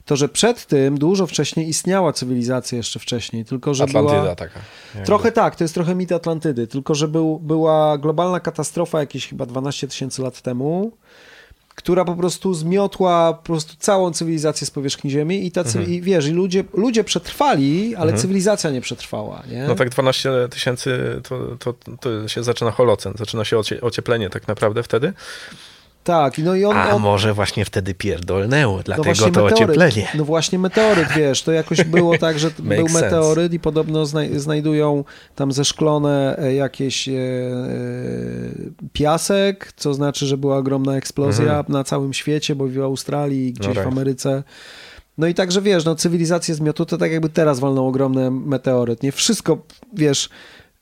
To, że przed tym dużo wcześniej istniała cywilizacja jeszcze wcześniej, tylko że Atlantyda była... taka. jakby. Trochę tak, to jest trochę mit Atlantydy, tylko że był, była globalna katastrofa jakieś chyba 12 tysięcy lat temu, która po prostu zmiotła po prostu całą cywilizację z powierzchni Ziemi i, ta Mhm. i wiesz, i ludzie, ludzie przetrwali, ale cywilizacja nie przetrwała, nie? No tak 12 tysięcy to, to, to się zaczyna holocen, zaczyna się ocie, ocieplenie tak naprawdę wtedy. Tak, no i on... A on może właśnie wtedy pierdolnęło, no dlatego właśnie to meteoryt. ocieplenie. No właśnie meteoryt, wiesz, to jakoś było tak, że był sense. meteoryt i podobno znaj znajdują tam zeszklone e, jakieś e, e, piasek, co znaczy, że była ogromna eksplozja Mhm. na całym świecie, bo w Australii, gdzieś right. w Ameryce. No i także, wiesz, no cywilizację zmiotu to tak jakby teraz walnął ogromny meteoryt, nie? Wszystko, wiesz...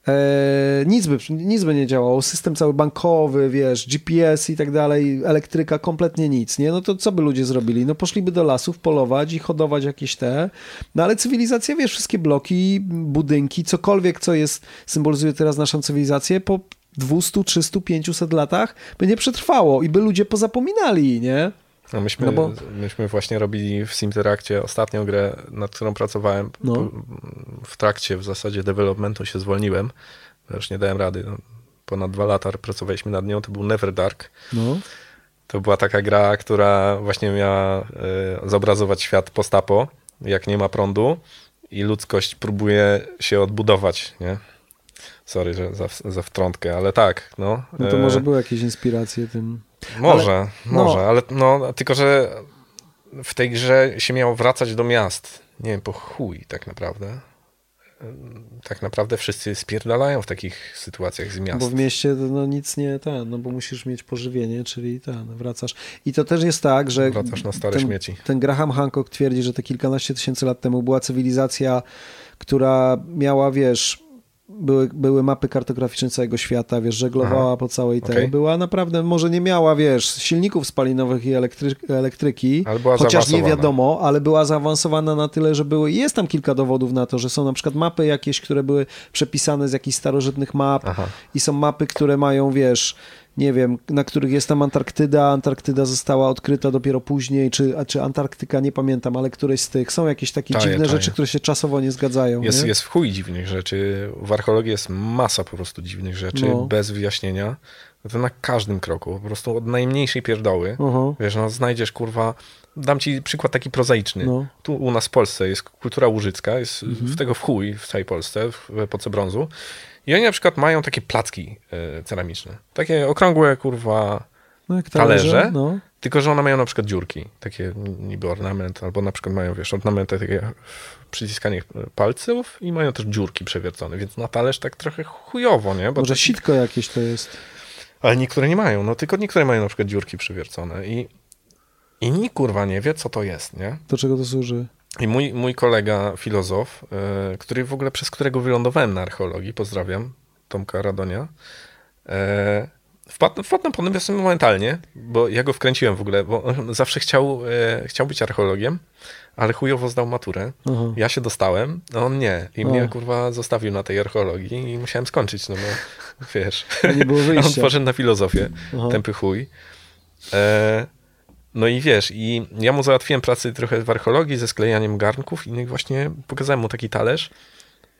E, nic, by, nic by nie działało, system cały bankowy, wiesz, GPS i tak dalej, elektryka, kompletnie nic, nie? No to co by ludzie zrobili? No poszliby do lasów polować i hodować jakieś te, no ale cywilizacja, wiesz, wszystkie bloki, budynki, cokolwiek, co jest, symbolizuje teraz naszą cywilizację, po 200, 300, 500 latach by nie przetrwało i by ludzie pozapominali, nie? No myśmy, No bo- myśmy właśnie robili w Simterakcie ostatnią grę, nad którą pracowałem. No. W trakcie w zasadzie developmentu się zwolniłem. bo Już nie dałem rady. No, ponad dwa lata pracowaliśmy nad nią. To był Neverdark. No, To była taka gra, która właśnie miała e, zobrazować świat postapo, jak nie ma prądu i ludzkość próbuje się odbudować, nie? Sorry, że za, za wtrątkę, ale tak, no. no to E, może były jakieś inspiracje tym. Może, no. może, ale no, tylko, że w tej grze się miało wracać do miast. Nie wiem, po chuj tak naprawdę. Tak naprawdę wszyscy spierdalają w takich sytuacjach z miast. Bo w mieście no nic nie ten, no bo musisz mieć pożywienie, czyli ten, wracasz. I to też jest tak, że Wracasz na stare ten, śmieci. ten Graham Hancock twierdzi, że te kilkanaście tysięcy lat temu była cywilizacja, która miała, wiesz, były, były mapy kartograficzne całego świata, wiesz, żeglowała Aha. po całej tej. Była naprawdę, może nie miała, wiesz, silników spalinowych i elektry, elektryki, chociaż nie wiadomo, ale była zaawansowana na tyle, że były, jest tam kilka dowodów na to, że są na przykład mapy jakieś, które były przepisane z jakichś starożytnych map Aha. i są mapy, które mają, wiesz, nie wiem, na których jest tam Antarktyda, Antarktyda została odkryta dopiero później, czy, czy Antarktyka, nie pamiętam, ale któreś z tych, są jakieś takie Taje, dziwne taje. rzeczy, które się czasowo nie zgadzają. Jest, nie? jest w chuj dziwnych rzeczy. W archeologii jest masa po prostu dziwnych rzeczy, No. bez wyjaśnienia. To na każdym kroku, po prostu od najmniejszej pierdoły. Aha. Wiesz, no znajdziesz, kurwa, dam ci przykład taki prozaiczny. No. Tu u nas w Polsce jest kultura łużycka, jest Mhm. w tego w chuj w całej Polsce, w epoce brązu. I oni na przykład mają takie placki e, ceramiczne. Takie okrągłe, kurwa, No jak talerze, no. tylko że one mają na przykład dziurki. Takie niby ornament, albo na przykład mają, wiesz, ornamenty takie przyciskanie palców i mają też dziurki przewiercone, więc na talerz tak trochę chujowo, nie? Bo Może to- sitko jakieś to jest. ale niektóre nie mają, no tylko niektóre mają na przykład dziurki przewiercone i, i nikt kurwa nie wie, co to jest, nie? Do czego to służy? I mój, mój kolega filozof, e, który w ogóle przez którego wylądowałem na archeologii, pozdrawiam, Tomka Radonia, e, wpadł, wpadł na pomysł momentalnie, bo ja go wkręciłem w ogóle, bo on zawsze chciał, e, chciał być archeologiem, ale chujowo zdał maturę. Aha. Ja się dostałem, a on nie. I O. mnie kurwa zostawił na tej archeologii i musiałem skończyć, no bo wiesz. Nie było on poszedł na filozofię, Aha. tępy chuj. E, no i wiesz, i ja mu załatwiłem pracę trochę w archeologii ze sklejaniem garnków i właśnie pokazałem mu taki talerz.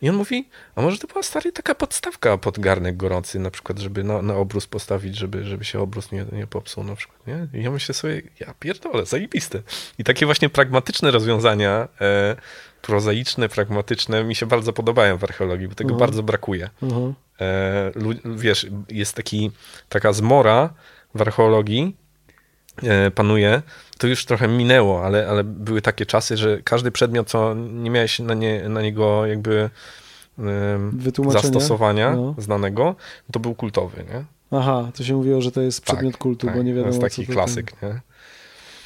I on mówi, a może to była stary taka podstawka pod garnek gorący, na przykład, żeby na, na obrus postawić, żeby, żeby się obrus nie, nie popsuł na przykład, nie? I ja myślę sobie, ja pierdolę, zajebiste. I takie właśnie pragmatyczne rozwiązania, e, prozaiczne, pragmatyczne, mi się bardzo podobają w archeologii, bo tego Mhm. bardzo brakuje. Aha. E, wiesz, jest taki, taka zmora w archeologii, panuje, to już trochę minęło, ale, ale były takie czasy, że każdy przedmiot, co nie miałeś na, nie, na niego jakby zastosowania No. znanego, to był kultowy, nie? Aha, to się mówiło, że to jest Tak, przedmiot kultu, tak, bo nie wiadomo To jest taki klasyk, nie?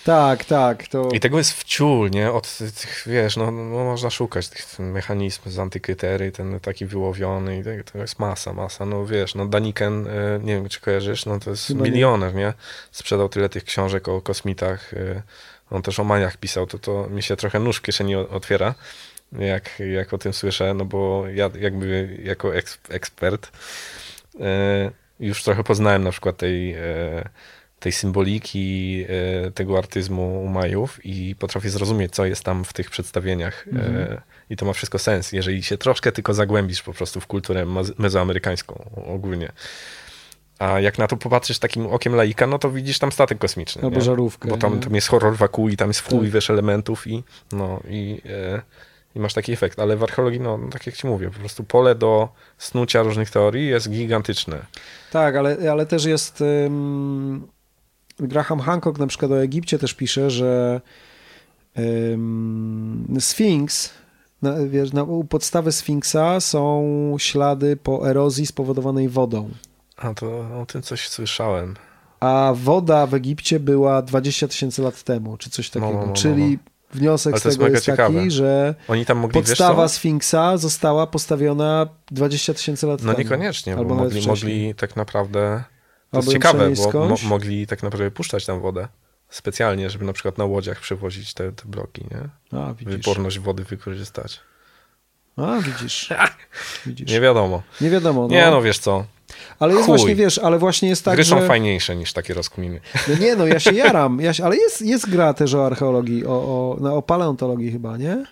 Tak, tak, to... I tego jest wciul, nie? Od tych, wiesz, no, no można szukać tych mechanizmów z antykytery, ten taki wyłowiony i tak, to jest masa, masa. No wiesz, no Daniken, e, nie wiem czy kojarzysz, no to jest Chyba nie. milioner, nie? Sprzedał tyle tych książek o kosmitach, e, on też o maniach pisał, to, to mi się trochę nóż w kieszeni otwiera, jak, jak o tym słyszę, no bo ja jakby jako eks, ekspert e, już trochę poznałem na przykład tej, e, tej symboliki, e, tego artyzmu u Majów i potrafię zrozumieć, co jest tam w tych przedstawieniach. E, I to ma wszystko sens, jeżeli się troszkę tylko zagłębisz po prostu w kulturę mezoamerykańską ogólnie. A jak na to popatrzysz takim okiem laika, no to widzisz tam statek kosmiczny. Albo nie? żarówkę, Bo tam, nie? tam jest horror wokół i tam jest chuj, Tak. wiesz, elementów i no i, e, i masz taki efekt. Ale w archeologii, no tak jak ci mówię, po prostu pole do snucia różnych teorii jest gigantyczne. Tak, ale, ale też jest. ym, Graham Hancock na przykład o Egipcie też pisze, że ym, Sfinks, na, wiesz, na, u podstawy Sfinksa są ślady po erozji spowodowanej wodą. A to o tym coś słyszałem. A woda w Egipcie była 20 tysięcy lat temu, czy coś takiego. no, no, Czyli wniosek Ale z jest tego mega jest taki, że mogli, podstawa wiesz? Sfinksa została postawiona 20 tysięcy lat No temu. niekoniecznie, Albo bo mogli, mogli tak naprawdę... To jest ciekawe, bo mo- mogli tak naprawdę puszczać tam wodę specjalnie, żeby na przykład na łodziach przewozić te, te bloki, nie? A, widzisz. Wyporność wody wykorzystać. A, widzisz. widzisz. Nie wiadomo. Nie wiadomo. No. Nie no, wiesz co, ale jest chuj. właśnie, wiesz, ale właśnie jest tak, gry są że... fajniejsze niż takie rozkminy. No nie, no ja się jaram, ja się... ale jest, jest gra też o archeologii, o, o, no, o paleontologii chyba, nie?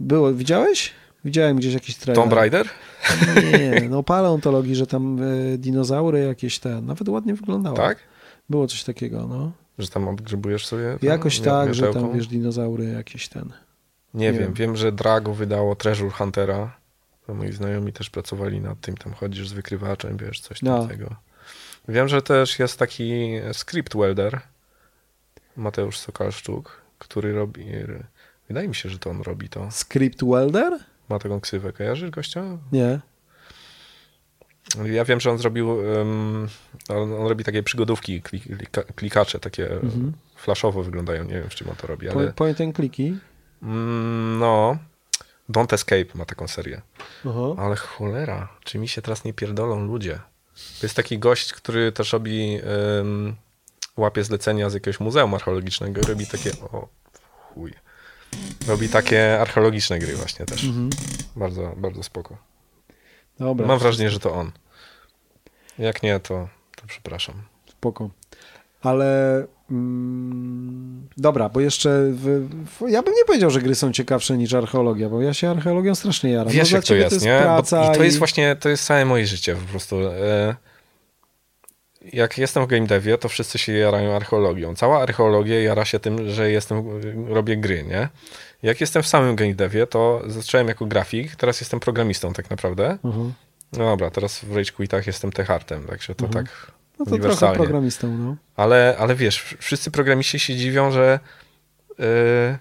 Było, widziałeś? Widziałem gdzieś jakiś trailer. Tomb Raider? Nie, no paleontologii, że tam e, dinozaury jakieś te, nawet ładnie wyglądało. Tak? Było coś takiego, no. Że tam odgrzebujesz sobie? Jakoś tak, że tam, wiesz, dinozaury jakieś ten. Nie, nie wiem. wiem. wiem, że Drago wydało Treasure Huntera. To moi znajomi też pracowali nad tym, tam chodzisz z wykrywaczem, wiesz, coś No. tam tego. Wiem, że też jest taki script welder, Mateusz Sokalszczuk, który robi, wydaje mi się, że to on robi to. Script welder? Ma taką ksywę, kojarzysz gościa? Nie. Ja wiem, że on zrobił, um, on, on robi takie przygodówki, klik, klika, klikacze, takie flashowo wyglądają, nie wiem, w czym on to robi, ale... Po- Point and clicki? Mm, No, Don't Escape ma taką serię. Aha. Ale cholera, czy mi się teraz nie pierdolą ludzie? To jest taki gość, który też robi, ym, łapie zlecenia z jakiegoś muzeum archeologicznego i robi takie, o chuj. Robi takie archeologiczne gry właśnie też. Bardzo, bardzo spoko. Dobra, Mam wrażenie, że to on. Jak nie, to, to przepraszam. spoko. Ale mm, dobra, bo jeszcze w, w, ja bym nie powiedział, że gry są ciekawsze niż archeologia, bo ja się archeologią strasznie jaram. Wiesz, no, jak to ciebie jest, nie? Bo, Praca I to jest i- właśnie, to jest całe moje życie po prostu. E, Jak jestem w game devie, to wszyscy się jarają archeologią. Cała archeologia jara się tym, że jestem, robię gry, nie? Jak jestem w samym game devie, to zacząłem jako grafik, teraz jestem programistą tak naprawdę. Mhm. No dobra, teraz w Rage Quitach jestem techartem, także to tak No to trochę programistą, no. Ale, ale wiesz, wszyscy programiści się dziwią, że yy,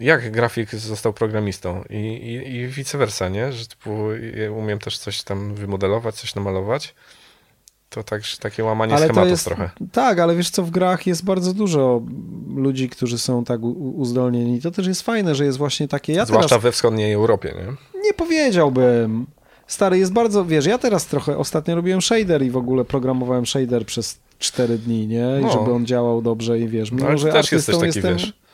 jak grafik został programistą i, i, i vice versa, nie? Że typu, ja umiem też coś tam wymodelować, coś namalować. To tak, takie łamanie Ale schematów jest, trochę. tak, ale wiesz co, w grach jest bardzo dużo ludzi, którzy są tak uzdolnieni. To też jest fajne, że jest właśnie takie, ja Zwłaszcza teraz we wschodniej Europie, nie? nie powiedziałbym. Stary, jest bardzo, wiesz, ja teraz trochę, ostatnio robiłem shader i w ogóle programowałem shader przez 4 dni, nie? I No. żeby on działał dobrze i wiesz, No, mimo ale że też jesteś artystą taki, jestem... wiesz.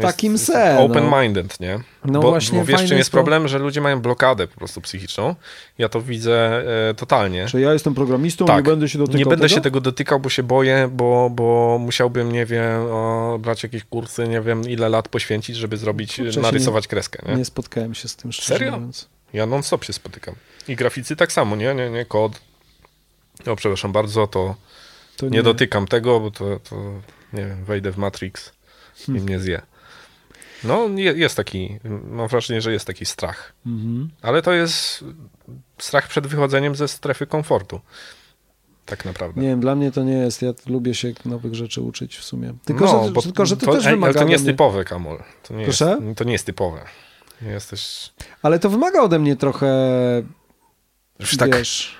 Takim jest, no. Open-minded, nie? No bo, właśnie, bo wiesz, czym jest to- problem? Że ludzie mają blokadę po prostu psychiczną. Ja to widzę e, totalnie. Że ja jestem programistą, Tak. nie będę się dotykał Nie będę tego? się tego dotykał, bo się boję, bo, bo musiałbym, nie wiem, o, brać jakieś kursy, nie wiem, ile lat poświęcić, żeby zrobić, Kurczę, narysować kreskę, nie? Nie spotkałem się z tym szczerze Serio? mówiąc. Ja non-stop się spotykam. I graficy tak samo, nie? Nie, nie, kod. O, przepraszam bardzo, to To nie, dotykam tego, bo to, to, nie wiem, wejdę w Matrix i Hmm. mnie zje. No, je- jest taki, mam wrażenie, że jest taki strach. Mhm. Ale to jest strach przed wychodzeniem ze strefy komfortu. Tak naprawdę. Nie wiem, dla mnie to nie jest. Ja lubię się nowych rzeczy uczyć w sumie. Tylko, No, że, bo tylko, że to, to też wymaga Ale to nie jest typowe, Kamol. To nie, jest, Proszę? to nie jest typowe. Nie Jesteś... Ale to wymaga ode mnie trochę, Już tak, wiesz...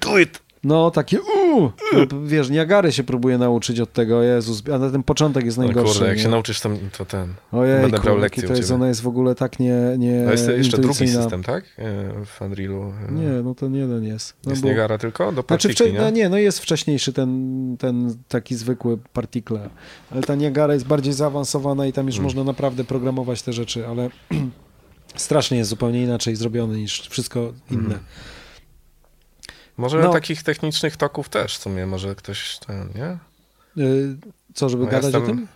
do it! No, takie uuu, no, wiesz, Niagary się próbuję nauczyć od tego, Jezus, a na ten początek jest No najgorszy. kurde, jak nie? się nauczysz, to, to ten... Ojej, będę brał lekcję to jest, ona jest w ogóle tak nie, nie A jest jeszcze drugi system, tak? E, W Unrealu. e, Nie, no to nie jeden jest. No, Jest bo- Niagara tylko? Do Znaczy, wcze- no nie, no jest wcześniejszy ten, ten taki zwykły partikle, ale ta Niagara jest bardziej zaawansowana i tam już Hmm. można naprawdę programować te rzeczy, ale strasznie jest zupełnie inaczej zrobione niż wszystko inne. Hmm. Może No. takich technicznych toków też w sumie, może ktoś ten, nie? Y, Co, żeby No gadać o jestem- tym?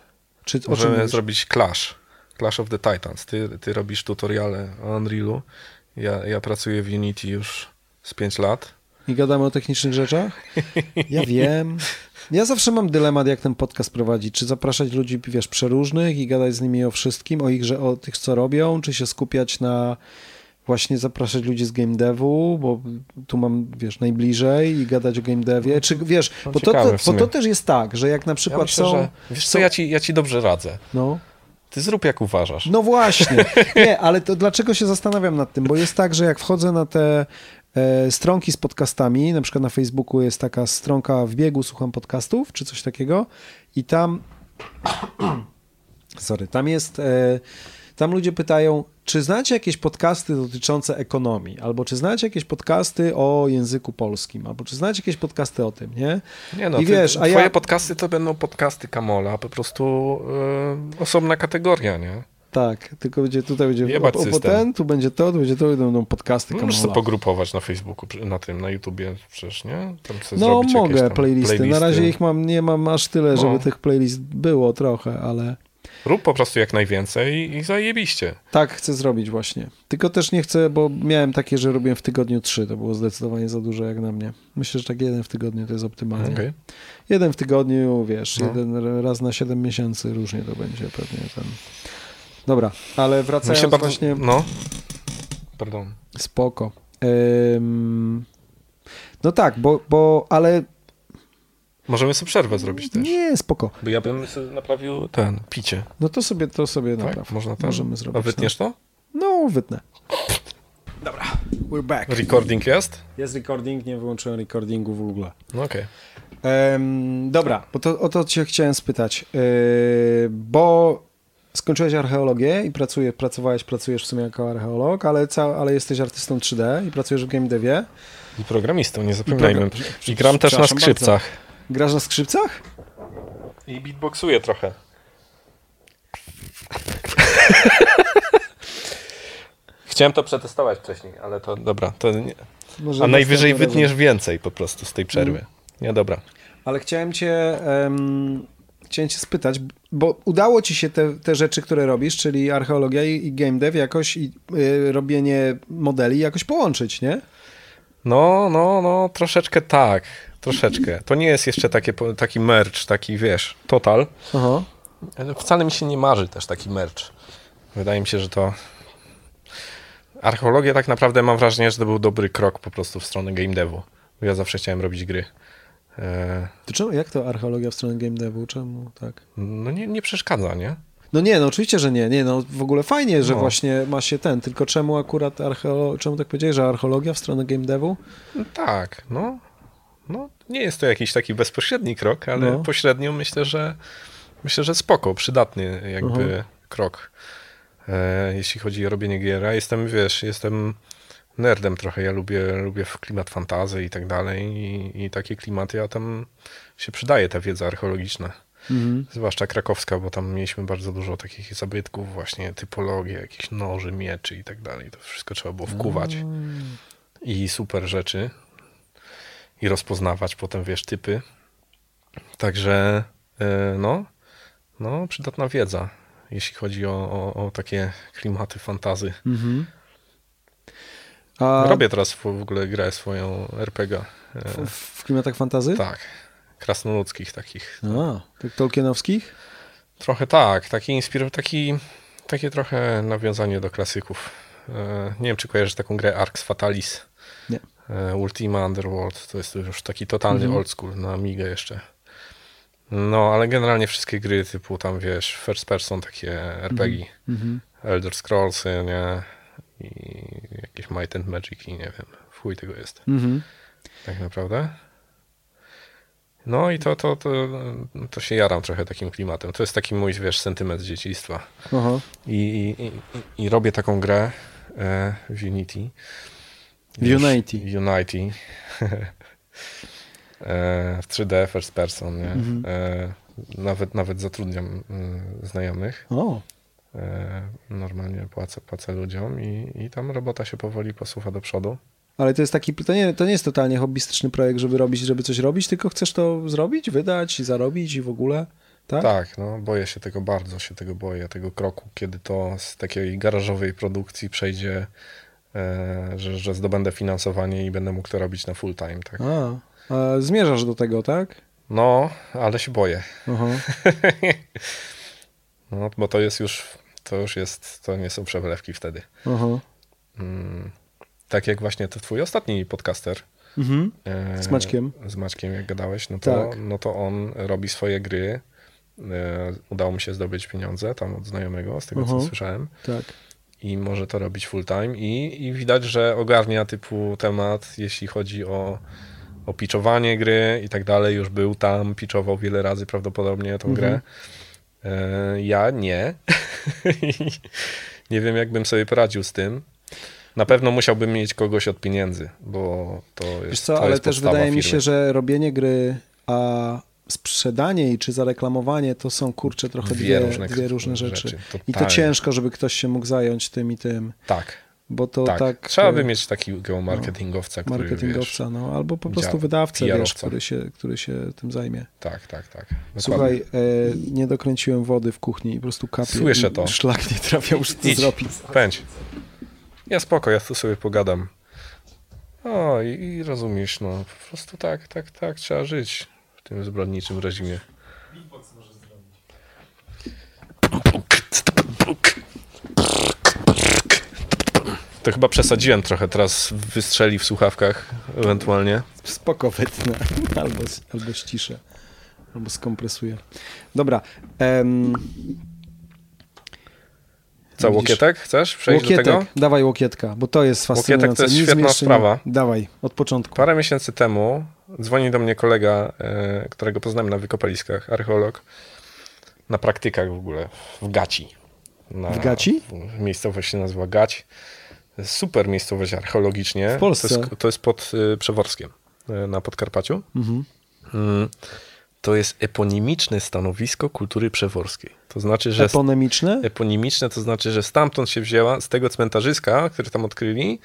Czy o czym Możemy mówisz? zrobić Clash. Clash of the Titans. Ty, ty robisz tutoriale o Unrealu. Ja, ja pracuję w Unity już z 5 lat. I gadamy o technicznych rzeczach? Ja wiem. Ja zawsze mam dylemat, jak ten podcast prowadzić. Czy zapraszać ludzi, wiesz, przeróżnych i gadać z nimi o wszystkim, o ich, że o tych, co robią, czy się skupiać na właśnie zapraszać ludzi z game devu, bo tu mam, wiesz, najbliżej i gadać o game devie. Czy, wiesz, No, bo, to, bo to też jest tak, że jak na Ja przykład myślę, są... że, wiesz co, ja ci, ja ci dobrze radzę. No. Ty zrób jak uważasz. No właśnie. Nie, ale to dlaczego się zastanawiam nad tym? Bo jest tak, że jak wchodzę na te e, stronki z podcastami, na przykład na Facebooku jest taka stronka w biegu słucham podcastów, czy coś takiego i tam sorry, tam jest e, tam ludzie pytają, czy znacie jakieś podcasty dotyczące ekonomii, albo czy znacie jakieś podcasty o języku polskim, albo czy znacie jakieś podcasty o tym, nie? Nie no, I ty, wiesz, a twoje ja- podcasty to będą podcasty Kamola, po prostu y, osobna kategoria, nie? Tak, tylko będzie tutaj będzie Jebać o, o, ten, tu będzie to, tu będzie to, będą podcasty Możesz Kamola. sobie pogrupować na Facebooku, na tym, na YouTubie przecież, nie? No mogę tam playlisty. Na razie ich mam, nie mam aż tyle, No. żeby tych playlist było trochę, ale Rób po prostu jak najwięcej i zajebiście. tak chcę zrobić właśnie. Tylko też nie chcę, bo miałem takie, że robiłem w tygodniu trzy, to było zdecydowanie za dużo jak na mnie. Myślę, że tak jeden w tygodniu to jest optymalnie. Okej. Jeden w tygodniu, wiesz, No. jeden raz na 7 miesięcy, różnie to będzie pewnie ten. Dobra, ale Mi wracając się bardzo... właśnie, No. Pardon. spoko. Ym... No tak, bo, bo, ale Możemy sobie przerwę zrobić też. nie, spoko. Bo ja bym sobie naprawił ten, picie. No to sobie, to sobie Tak? napraw. Można tak? Możemy zrobić. A wytniesz to? No, wytnę. Dobra, we're back. Recording jest? Jest recording, nie wyłączyłem recordingu w ogóle. No okej. Em, dobra, bo to, o to cię chciałem spytać, yy, bo skończyłeś archeologię i pracuje, pracowałeś, pracujesz w sumie jako archeolog, ale, ca, ale jesteś artystą 3D i pracujesz w game devie. I programistą, nie zapominajmy. program- I gram też na skrzypcach. Grasz na skrzypcach? I beatboxuję trochę. Chciałem to przetestować wcześniej, ale to dobra. To nie. Może A najwyżej wytniesz razem. więcej po prostu z tej przerwy. Nie, dobra. Ale chciałem cię, em, chciałem cię spytać, bo udało ci się te, te rzeczy, które robisz, czyli archeologia i, i game dev jakoś i y, robienie modeli jakoś połączyć, nie? No, no, no, troszeczkę tak. Troszeczkę. To nie jest jeszcze takie, taki merch, taki wiesz, total. Aha. Ale Wcale mi się nie marzy też taki merch. Wydaje mi się, że to. Archeologia tak naprawdę mam wrażenie, że to był dobry krok po prostu w stronę game devu. Bo ja zawsze chciałem robić gry. E, To czemu, jak to archeologia w stronę game devu? Czemu tak? No nie, nie przeszkadza, nie? No nie, no oczywiście, że nie. Nie, no w ogóle fajnie, że No. właśnie ma się ten, tylko czemu akurat archeolo... czemu tak powiedziałeś, że archeologia w stronę game devu? No tak, no. No, nie jest to jakiś taki bezpośredni krok, ale No. pośrednio myślę, że myślę, że spoko, przydatny jakby Mhm. krok. E, jeśli chodzi o robienie gier. Ja jestem, wiesz, jestem nerdem trochę. Ja lubię, lubię klimat fantazy i tak dalej. I, I takie klimaty, a tam się przydaje ta wiedza archeologiczna. Mhm. Zwłaszcza krakowska, bo tam mieliśmy bardzo dużo takich zabytków, właśnie typologie, jakichś noży, mieczy i tak dalej. To wszystko trzeba było wkuwać i super rzeczy i rozpoznawać potem, wiesz, typy. Także e, no, no, przydatna wiedza, jeśli chodzi o, o, o takie klimaty fantazy. Mhm. A Robię teraz w ogóle grę swoją RPG. E, w, w klimatach fantazy? tak, krasnoludzkich takich. A, tak Tolkienowskich? Trochę tak, taki inspir... taki, takie trochę nawiązanie do klasyków. E, nie wiem, czy kojarzysz taką grę Arx Fatalis. Nie. E, Ultima Underworld, to jest już taki totalny Mhm. old school, na Amigę jeszcze. No, ale generalnie wszystkie gry typu tam, wiesz, first person, takie RPG, Mhm. Elder Scrollsy, nie? I jakieś Might and Magic i nie wiem, chuj tego jest, Mhm. tak naprawdę. No i to, to, to, to się jaram trochę takim klimatem. To jest taki mój, wiesz, sentyment z dzieciństwa. I, i, i, i robię taką grę e, w Unity. Unity. Unity. e, w 3D, first person, nie? Mhm. E, nawet, nawet zatrudniam mm, znajomych. O, E, normalnie płacę, płacę ludziom i, i tam robota się powoli posuwa do przodu. ale to jest taki, to nie, to nie jest totalnie hobbystyczny projekt, żeby robić, żeby coś robić, tylko chcesz to zrobić, wydać, zarobić i w ogóle, tak? Tak, no boję się tego bardzo, się tego boję, tego kroku, kiedy to z takiej garażowej produkcji przejdzie, e, że, że zdobędę finansowanie i będę mógł to robić na full time, tak? A, a zmierzasz do tego, tak? No, ale się boję. Aha. No, bo to jest już, to już jest, to nie są przelewki wtedy. Aha. Mm, tak jak właśnie to twój ostatni podcaster. Mhm. e, Z Maćkiem. Z Maćkiem, jak gadałeś, no to, Tak. no to on robi swoje gry. E, udało mu się zdobyć pieniądze tam od znajomego, z tego co Mhm. słyszałem. Tak. I może to robić full time. I, I widać, że ogarnia typu temat, jeśli chodzi o, o pitchowanie gry i tak dalej. Już był tam, pitchował wiele razy prawdopodobnie tą Mhm. grę. E, ja nie. nie wiem, jakbym sobie poradził z tym. Na pewno musiałbym mieć kogoś od pieniędzy, bo to jest. Wiesz co, to ale też wydaje mi firmy. się, że robienie gry, a sprzedanie jej czy zareklamowanie to są kurcze trochę dwie, dwie różne, rzeczy. I to ciężko, żeby ktoś się mógł zająć tym i tym, Tak, bo to tak. tak... Trzeba e, by mieć takiego marketingowca, który wiesz, marketingowca, no, albo po prostu wydawcę, wiesz, który się, który się tym zajmie. Tak, tak, tak. Słuchaj, e, nie dokręciłem wody w kuchni i po prostu kapie. Słyszę i to. Szlak nie trafia, już Idź. zrobić. Pędź. Ja spoko, ja tu sobie pogadam. O, i, i rozumiesz, no, po prostu tak, tak, tak trzeba żyć tym zbrodniczym reżimie. To chyba przesadziłem trochę, teraz wystrzeli w słuchawkach ewentualnie. Spoko wytnę, albo, albo ściszę, albo skompresuję. Dobra. em, Co, Widzisz? łokietek? Chcesz przejść łokietek, do tego? dawaj łokietka, bo to jest fascynujące. to jest Nic świetna sprawa. Dawaj, od początku. Parę miesięcy temu dzwoni do mnie kolega, e, którego poznałem na wykopaliskach, archeolog, na praktykach w ogóle, w Gaci. Na, W Gaci? Miejscowość się nazywa Gać. Super miejscowość archeologicznie. W Polsce? To jest, to jest pod y, Przeworskiem y, na Podkarpaciu. Mhm. Mm, To jest eponimiczne stanowisko kultury przeworskiej. To znaczy, że Eponemiczne? eponimiczne to znaczy, że stamtąd się wzięła, z tego cmentarzyska, który tam odkryli,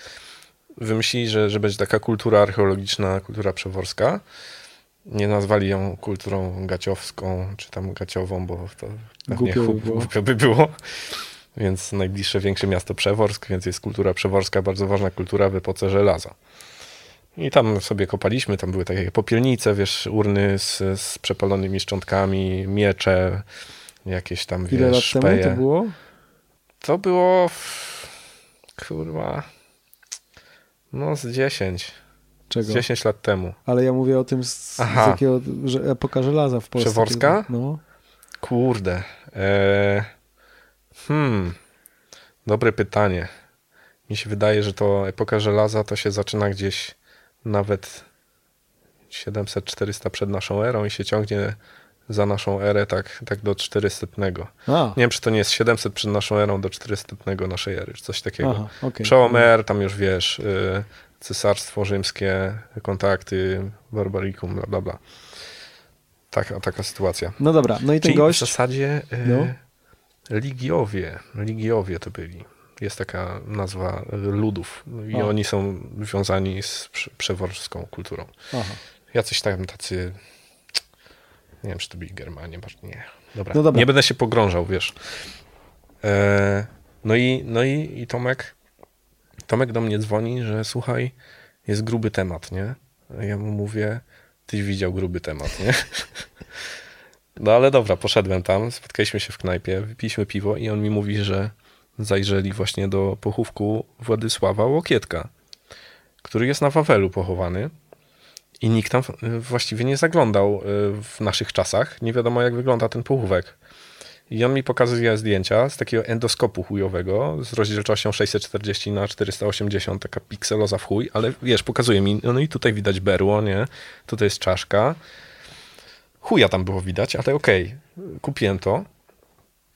wymyślili, że, że będzie taka kultura archeologiczna, kultura przeworska. Nie nazwali ją kulturą gaciowską, czy tam gaciową, bo to Głupio by chu- było. głupio by było. Więc najbliższe większe miasto Przeworsk, więc jest kultura przeworska, bardzo ważna kultura w epoce żelaza. I tam sobie kopaliśmy, tam były takie popielnice, wiesz, urny z, z przepalonymi szczątkami, miecze, jakieś tam, wiesz, Ile lat szpeje. temu to było? To było. Kurwa. No, z 10. Czego? Z 10 lat temu. Ale ja mówię o tym, z, z że epoka żelaza w Polsce. Przeworska? No. Kurde. E... Hmm. Dobre pytanie. Mi się wydaje, że to epoka żelaza to się zaczyna gdzieś nawet 700-400 przed naszą erą i się ciągnie za naszą erę tak, tak do 400. Nie A, wiem, czy to nie jest 700 przed naszą erą do 400 naszej ery, czy coś takiego. aha, okej. Przełom R, tam już wiesz, y, cesarstwo rzymskie, kontakty, barbarikum, bla, bla, bla. Taka, taka sytuacja. No dobra, no i ten Czyli gość... w zasadzie y, No. Ligiowie, Ligiowie to byli. Jest taka nazwa y, ludów i A. oni są związani z prze- przeworską kulturą. Aha. Jacyś tam tacy, nie wiem, czy to byli Germanie, nie. Dobra. No dobra. nie będę się pogrążał, wiesz. E, no i, no i, i Tomek, Tomek do mnie dzwoni, że słuchaj, jest gruby temat, nie? Ja mu mówię, tyś widział gruby temat, nie? No ale dobra, poszedłem tam, spotkaliśmy się w knajpie, wypiliśmy piwo i on mi mówi, że zajrzeli właśnie do pochówku Władysława Łokietka, który jest na Wawelu pochowany. I nikt tam y, właściwie nie zaglądał y, w naszych czasach. Nie wiadomo, jak wygląda ten pochówek. I on mi pokazuje zdjęcia z takiego endoskopu chujowego z rozdzielczością 640 na 480, taka pikseloza w chuj, ale wiesz, pokazuje mi, no i tutaj widać berło, nie? Tutaj jest czaszka. Chuja tam było widać, ale okej, kupiłem to.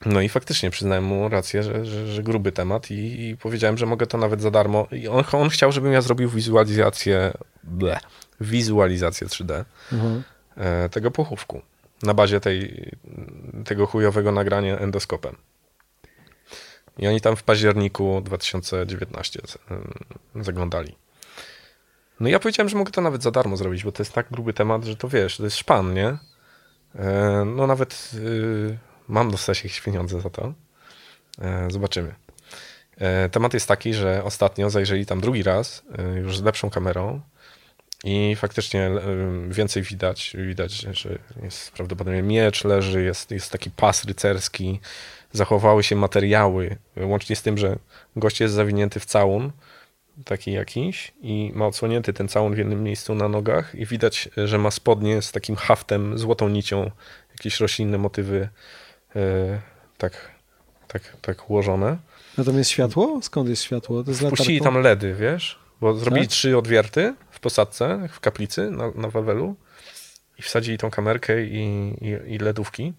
No i faktycznie przyznałem mu rację, że, że, że gruby temat i, i powiedziałem, że mogę to nawet za darmo. I on, on chciał, żebym ja zrobił wizualizację, ble, wizualizację 3D Mhm. e, tego pochówku na bazie tej, tego chujowego nagrania endoskopem. I oni tam w październiku 2019 z- em, zaglądali. No ja powiedziałem, że mogę to nawet za darmo zrobić, bo to jest tak gruby temat, że to wiesz, to jest szpan, nie? E, No nawet y, mam dostać jakieś pieniądze za to. E, Zobaczymy. E, Temat jest taki, że ostatnio zajrzeli tam drugi raz, e, już z lepszą kamerą i faktycznie e, więcej widać. Widać, że jest prawdopodobnie miecz leży, jest, jest taki pas rycerski, zachowały się materiały, łącznie z tym, że gość jest zawinięty w całun, taki jakiś i ma odsłonięty ten całun w jednym miejscu na nogach i widać, że ma spodnie z takim haftem, złotą nicią, jakieś roślinne motywy e, tak, tak, tak ułożone. Tam jest światło? Skąd jest światło? To jest Puścili latarką? tam LEDy, wiesz? Bo zrobili Tak? trzy odwierty posadce, w kaplicy na, na Wawelu i wsadzili tą kamerkę i, i, i LEDówki,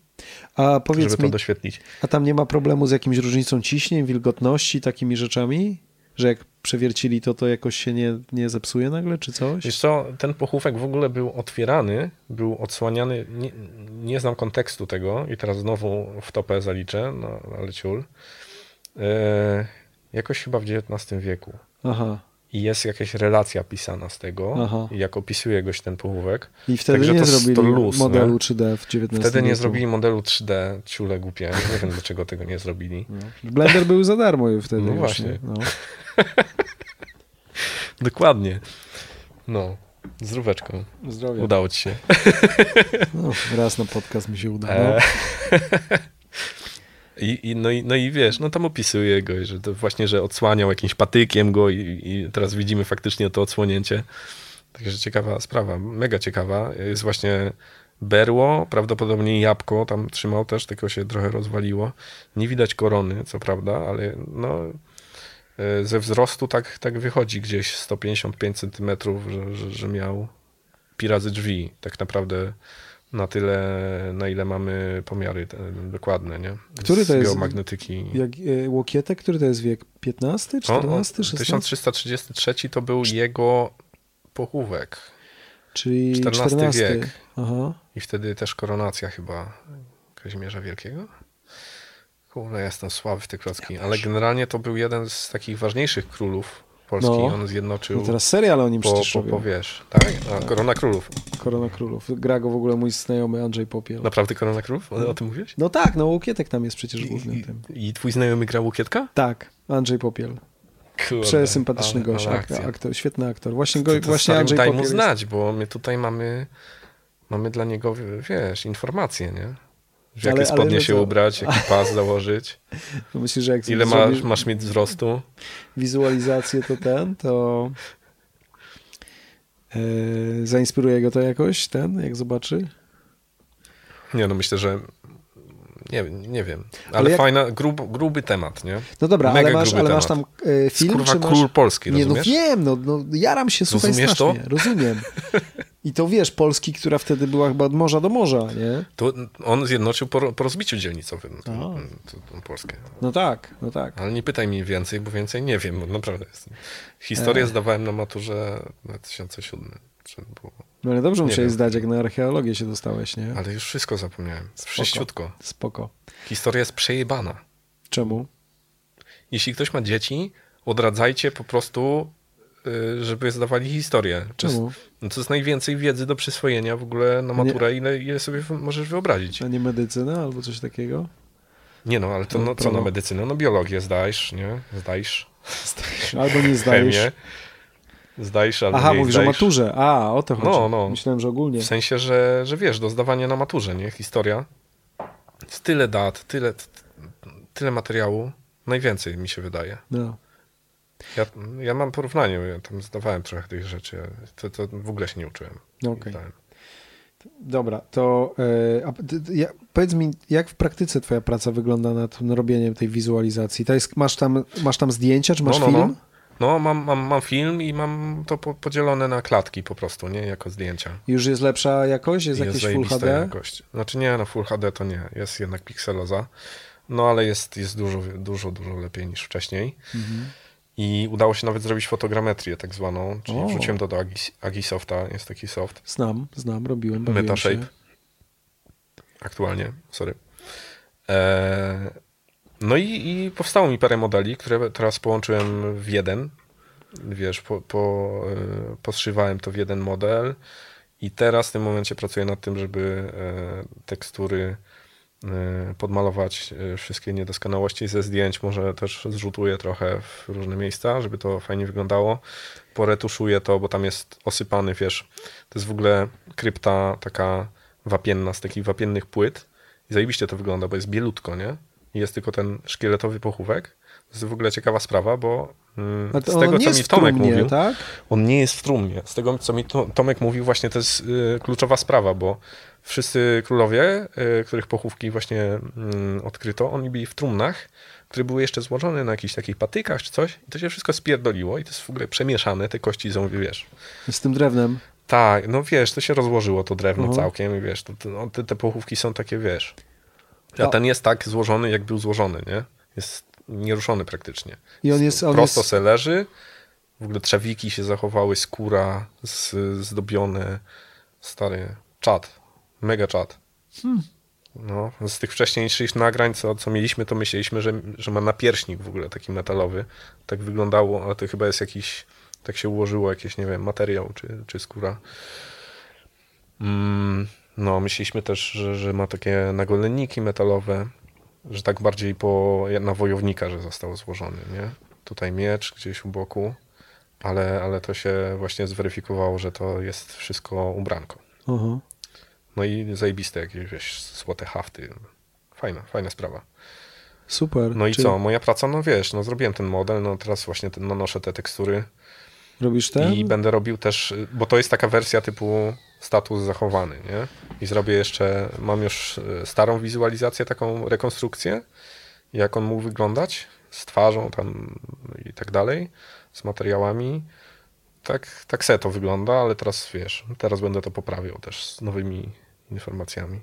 A powiedz żeby to mi, doświetlić. a tam nie ma problemu z jakimś różnicą ciśnień, wilgotności, takimi rzeczami? Że jak przewiercili to, to jakoś się nie, nie zepsuje nagle, czy coś? Wiesz co, ten pochówek w ogóle był otwierany, był odsłaniany, nie, nie znam kontekstu tego i teraz znowu w topę zaliczę, no, ale ciul. E, jakoś chyba w XIX wieku. Aha. I jest jakaś relacja pisana z tego, Aha. jak opisuje goś ten pochówek. I wtedy Także nie to- zrobili to luz, modelu nie? 3D w XIX Wtedy nie wieku. zrobili modelu 3D, ciule głupie. Nie wiem, dlaczego tego nie zrobili. No. Blender był za darmo już wtedy. No już, właśnie. nie? No. Dokładnie. No, z róweczką. Udało ci się. No, raz na podcast mi się uda. No. E, I, i, no, i, no i wiesz, no tam opisuje go, że to właśnie, że odsłaniał jakimś patykiem go i, i teraz widzimy faktycznie to odsłonięcie. Także ciekawa sprawa, mega ciekawa. Jest właśnie berło, prawdopodobnie jabłko tam trzymał też, tylko się trochę rozwaliło. Nie widać korony, co prawda, ale no e, ze wzrostu tak, tak wychodzi gdzieś 155 centymetrów, że, że, że miał pi razy drzwi. Tak naprawdę na tyle, na ile mamy pomiary dokładne, nie? Który to jest- Geomagnetyki. Jak e, Łokietek, który to jest wiek? 15, 14, 16? 1333 to był jego pochówek. Czyli XIV 14. wiek. Aha. I wtedy też koronacja chyba Kazimierza Wielkiego. Kurde, jestem słaby w te klocki. Ale generalnie to był jeden z takich ważniejszych królów Polski. No. On zjednoczył No teraz serial o nim po, przecież po, po wiesz. Tak? A, Korona Królów. Korona Królów. Gra go w ogóle mój znajomy Andrzej Popiel. Naprawdę Korona Królów? O, o tym mówiłeś? No tak, no Łokietek tam jest przecież głównym i, tym. I twój znajomy grał Łukietka? Tak, Andrzej Popiel. Kurde, Przesympatyczny gość, aktor, świetny aktor. Właśnie, To, go, to właśnie stary, Andrzej daj Popiel mu jest- znać, bo my tutaj mamy, mamy dla niego, wiesz, informacje, nie? W jakie Ale- ale spodnie no się ubrać, jaki pas założyć, Myślę, że jak ile zrobisz masz, masz mieć wzrostu. wizualizację, to ten, to e, zainspiruje go to jakoś, ten, jak zobaczy? Nie no, myślę, że nie, nie wiem, ale, Ale jak- fajna, grub, gruby temat, nie? No dobra, Mega ale masz, ale masz tam e, film, Kurwa, czy masz... król Polski, Nie, no rozumiesz? wiem, no, no jaram się, słuchaj, Rozumiesz strasznie. to? Rozumiem. I to wiesz, Polski, która wtedy była chyba od morza do morza, nie? To on zjednoczył po, po rozbiciu dzielnicowym tą, tą, Polskę. No tak, no tak. Ale nie pytaj mnie więcej, bo więcej nie wiem, bo naprawdę. Jest. Historię E. zdawałem na maturze w 2007. Czy było. No ale dobrze musiałeś zdać, jak na archeologię się dostałeś, nie? Ale już wszystko zapomniałem. Wszyściutko. Spoko. Historia jest przejebana. Czemu? Jeśli ktoś ma dzieci, odradzajcie po prostu, y, żeby zdawali historię. Czemu? no to jest najwięcej wiedzy do przyswojenia w ogóle na Nie. maturę, ile, ile sobie możesz wyobrazić. A nie medycyna albo coś takiego? Nie no, ale to No, no, co na medycynę? No biologię zdajesz, nie? Zdajesz. Albo nie zdajesz. Chemię. Zdajesz albo Aha, nie mówisz o zdajesz. maturze. A, o to chodzi. No, no. Myślałem, że ogólnie. W sensie, że, że wiesz, do zdawania na maturze, nie? Historia. Jest tyle dat, tyle, tyle materiału. Najwięcej mi się wydaje. No. Ja, ja mam porównanie, ja tam zdawałem trochę tych rzeczy. To, to w ogóle się nie uczyłem. No. Zdałem. Dobra, to e, ja, powiedz mi, jak w praktyce twoja praca wygląda nad robieniem tej wizualizacji? To jest, masz, tam, masz tam zdjęcia, czy masz no, no, film? No, no mam, mam, mam film i mam to po, podzielone na klatki po prostu, nie? Jako zdjęcia. Już jest lepsza jakość? Jest, Jest jakieś Full HD? jakość. Znaczy nie, no Full HD to nie. Jest jednak pikseloza. No ale jest, jest dużo, dużo, dużo lepiej niż wcześniej. Mhm. I udało się nawet zrobić fotogrametrię tak zwaną, czyli O. wrzuciłem to do Agis, Agisofta, jest taki soft, Znam, znam, robiłem, Metashape. się. aktualnie, sorry. Eee, no i, i powstało mi parę modeli, które teraz połączyłem w jeden. Wiesz, po, po, e, poszywałem to w jeden model i teraz w tym momencie pracuję nad tym, żeby e, tekstury e, podmalować wszystkie niedoskonałości ze zdjęć, może też zrzutuję trochę w różne miejsca, żeby to fajnie wyglądało. Poretuszuję to, bo tam jest osypany, wiesz, to jest w ogóle krypta taka wapienna, z takich wapiennych płyt i zajebiście to wygląda, bo jest bielutko, nie? I jest tylko ten szkieletowy pochówek. To jest w ogóle ciekawa sprawa, bo mm, to z tego, co mi Tomek trumnie, mówił, tak? on nie jest w trumnie. Z tego, co mi to, Tomek mówił, właśnie to jest y, kluczowa sprawa, bo wszyscy królowie, y, których pochówki właśnie mm, odkryto, oni byli w trumnach, które były jeszcze złożone na jakichś takich patykach czy coś i to się wszystko spierdoliło i to jest w ogóle przemieszane, te kości są, wiesz, Z tym drewnem. tak, no wiesz, to się rozłożyło to drewno Mhm. całkiem i wiesz, to, to, no, te, te pochówki są takie, wiesz, a No. ten jest tak złożony, jak był złożony, nie? Jest nieruszony praktycznie. I on jest, on Prosto jest, se leży, w ogóle trzewiki się zachowały, skóra z, zdobione, stary czad, mega czad. Hmm. No, z tych wcześniejszych nagrań, co, co mieliśmy, to myśleliśmy, że, że ma napierśnik w ogóle taki metalowy. Tak wyglądało, ale to chyba jest jakiś, tak się ułożyło, jakiś, nie wiem, materiał czy, czy skóra. Mm, no, myśleliśmy też, że, że ma takie nagolenniki metalowe, że tak bardziej po, na wojownika, że został złożony, nie? Tutaj miecz gdzieś u boku, ale, ale to się właśnie zweryfikowało, że to jest wszystko ubranko. Aha. No i zajebiste jakieś, wiesz, złote hafty. Fajna, fajna sprawa. Super. No i Czy co, moja praca, no wiesz, no zrobiłem ten model, no teraz właśnie ten, nanoszę te tekstury Robisz ten? i będę robił też, bo to jest taka wersja typu status zachowany, nie? I zrobię jeszcze, mam już e, starą wizualizację, taką rekonstrukcję, jak on mógł wyglądać, z twarzą tam i tak dalej, z materiałami. Tak, tak se to wygląda, ale teraz wiesz, teraz będę to poprawiał też z nowymi informacjami.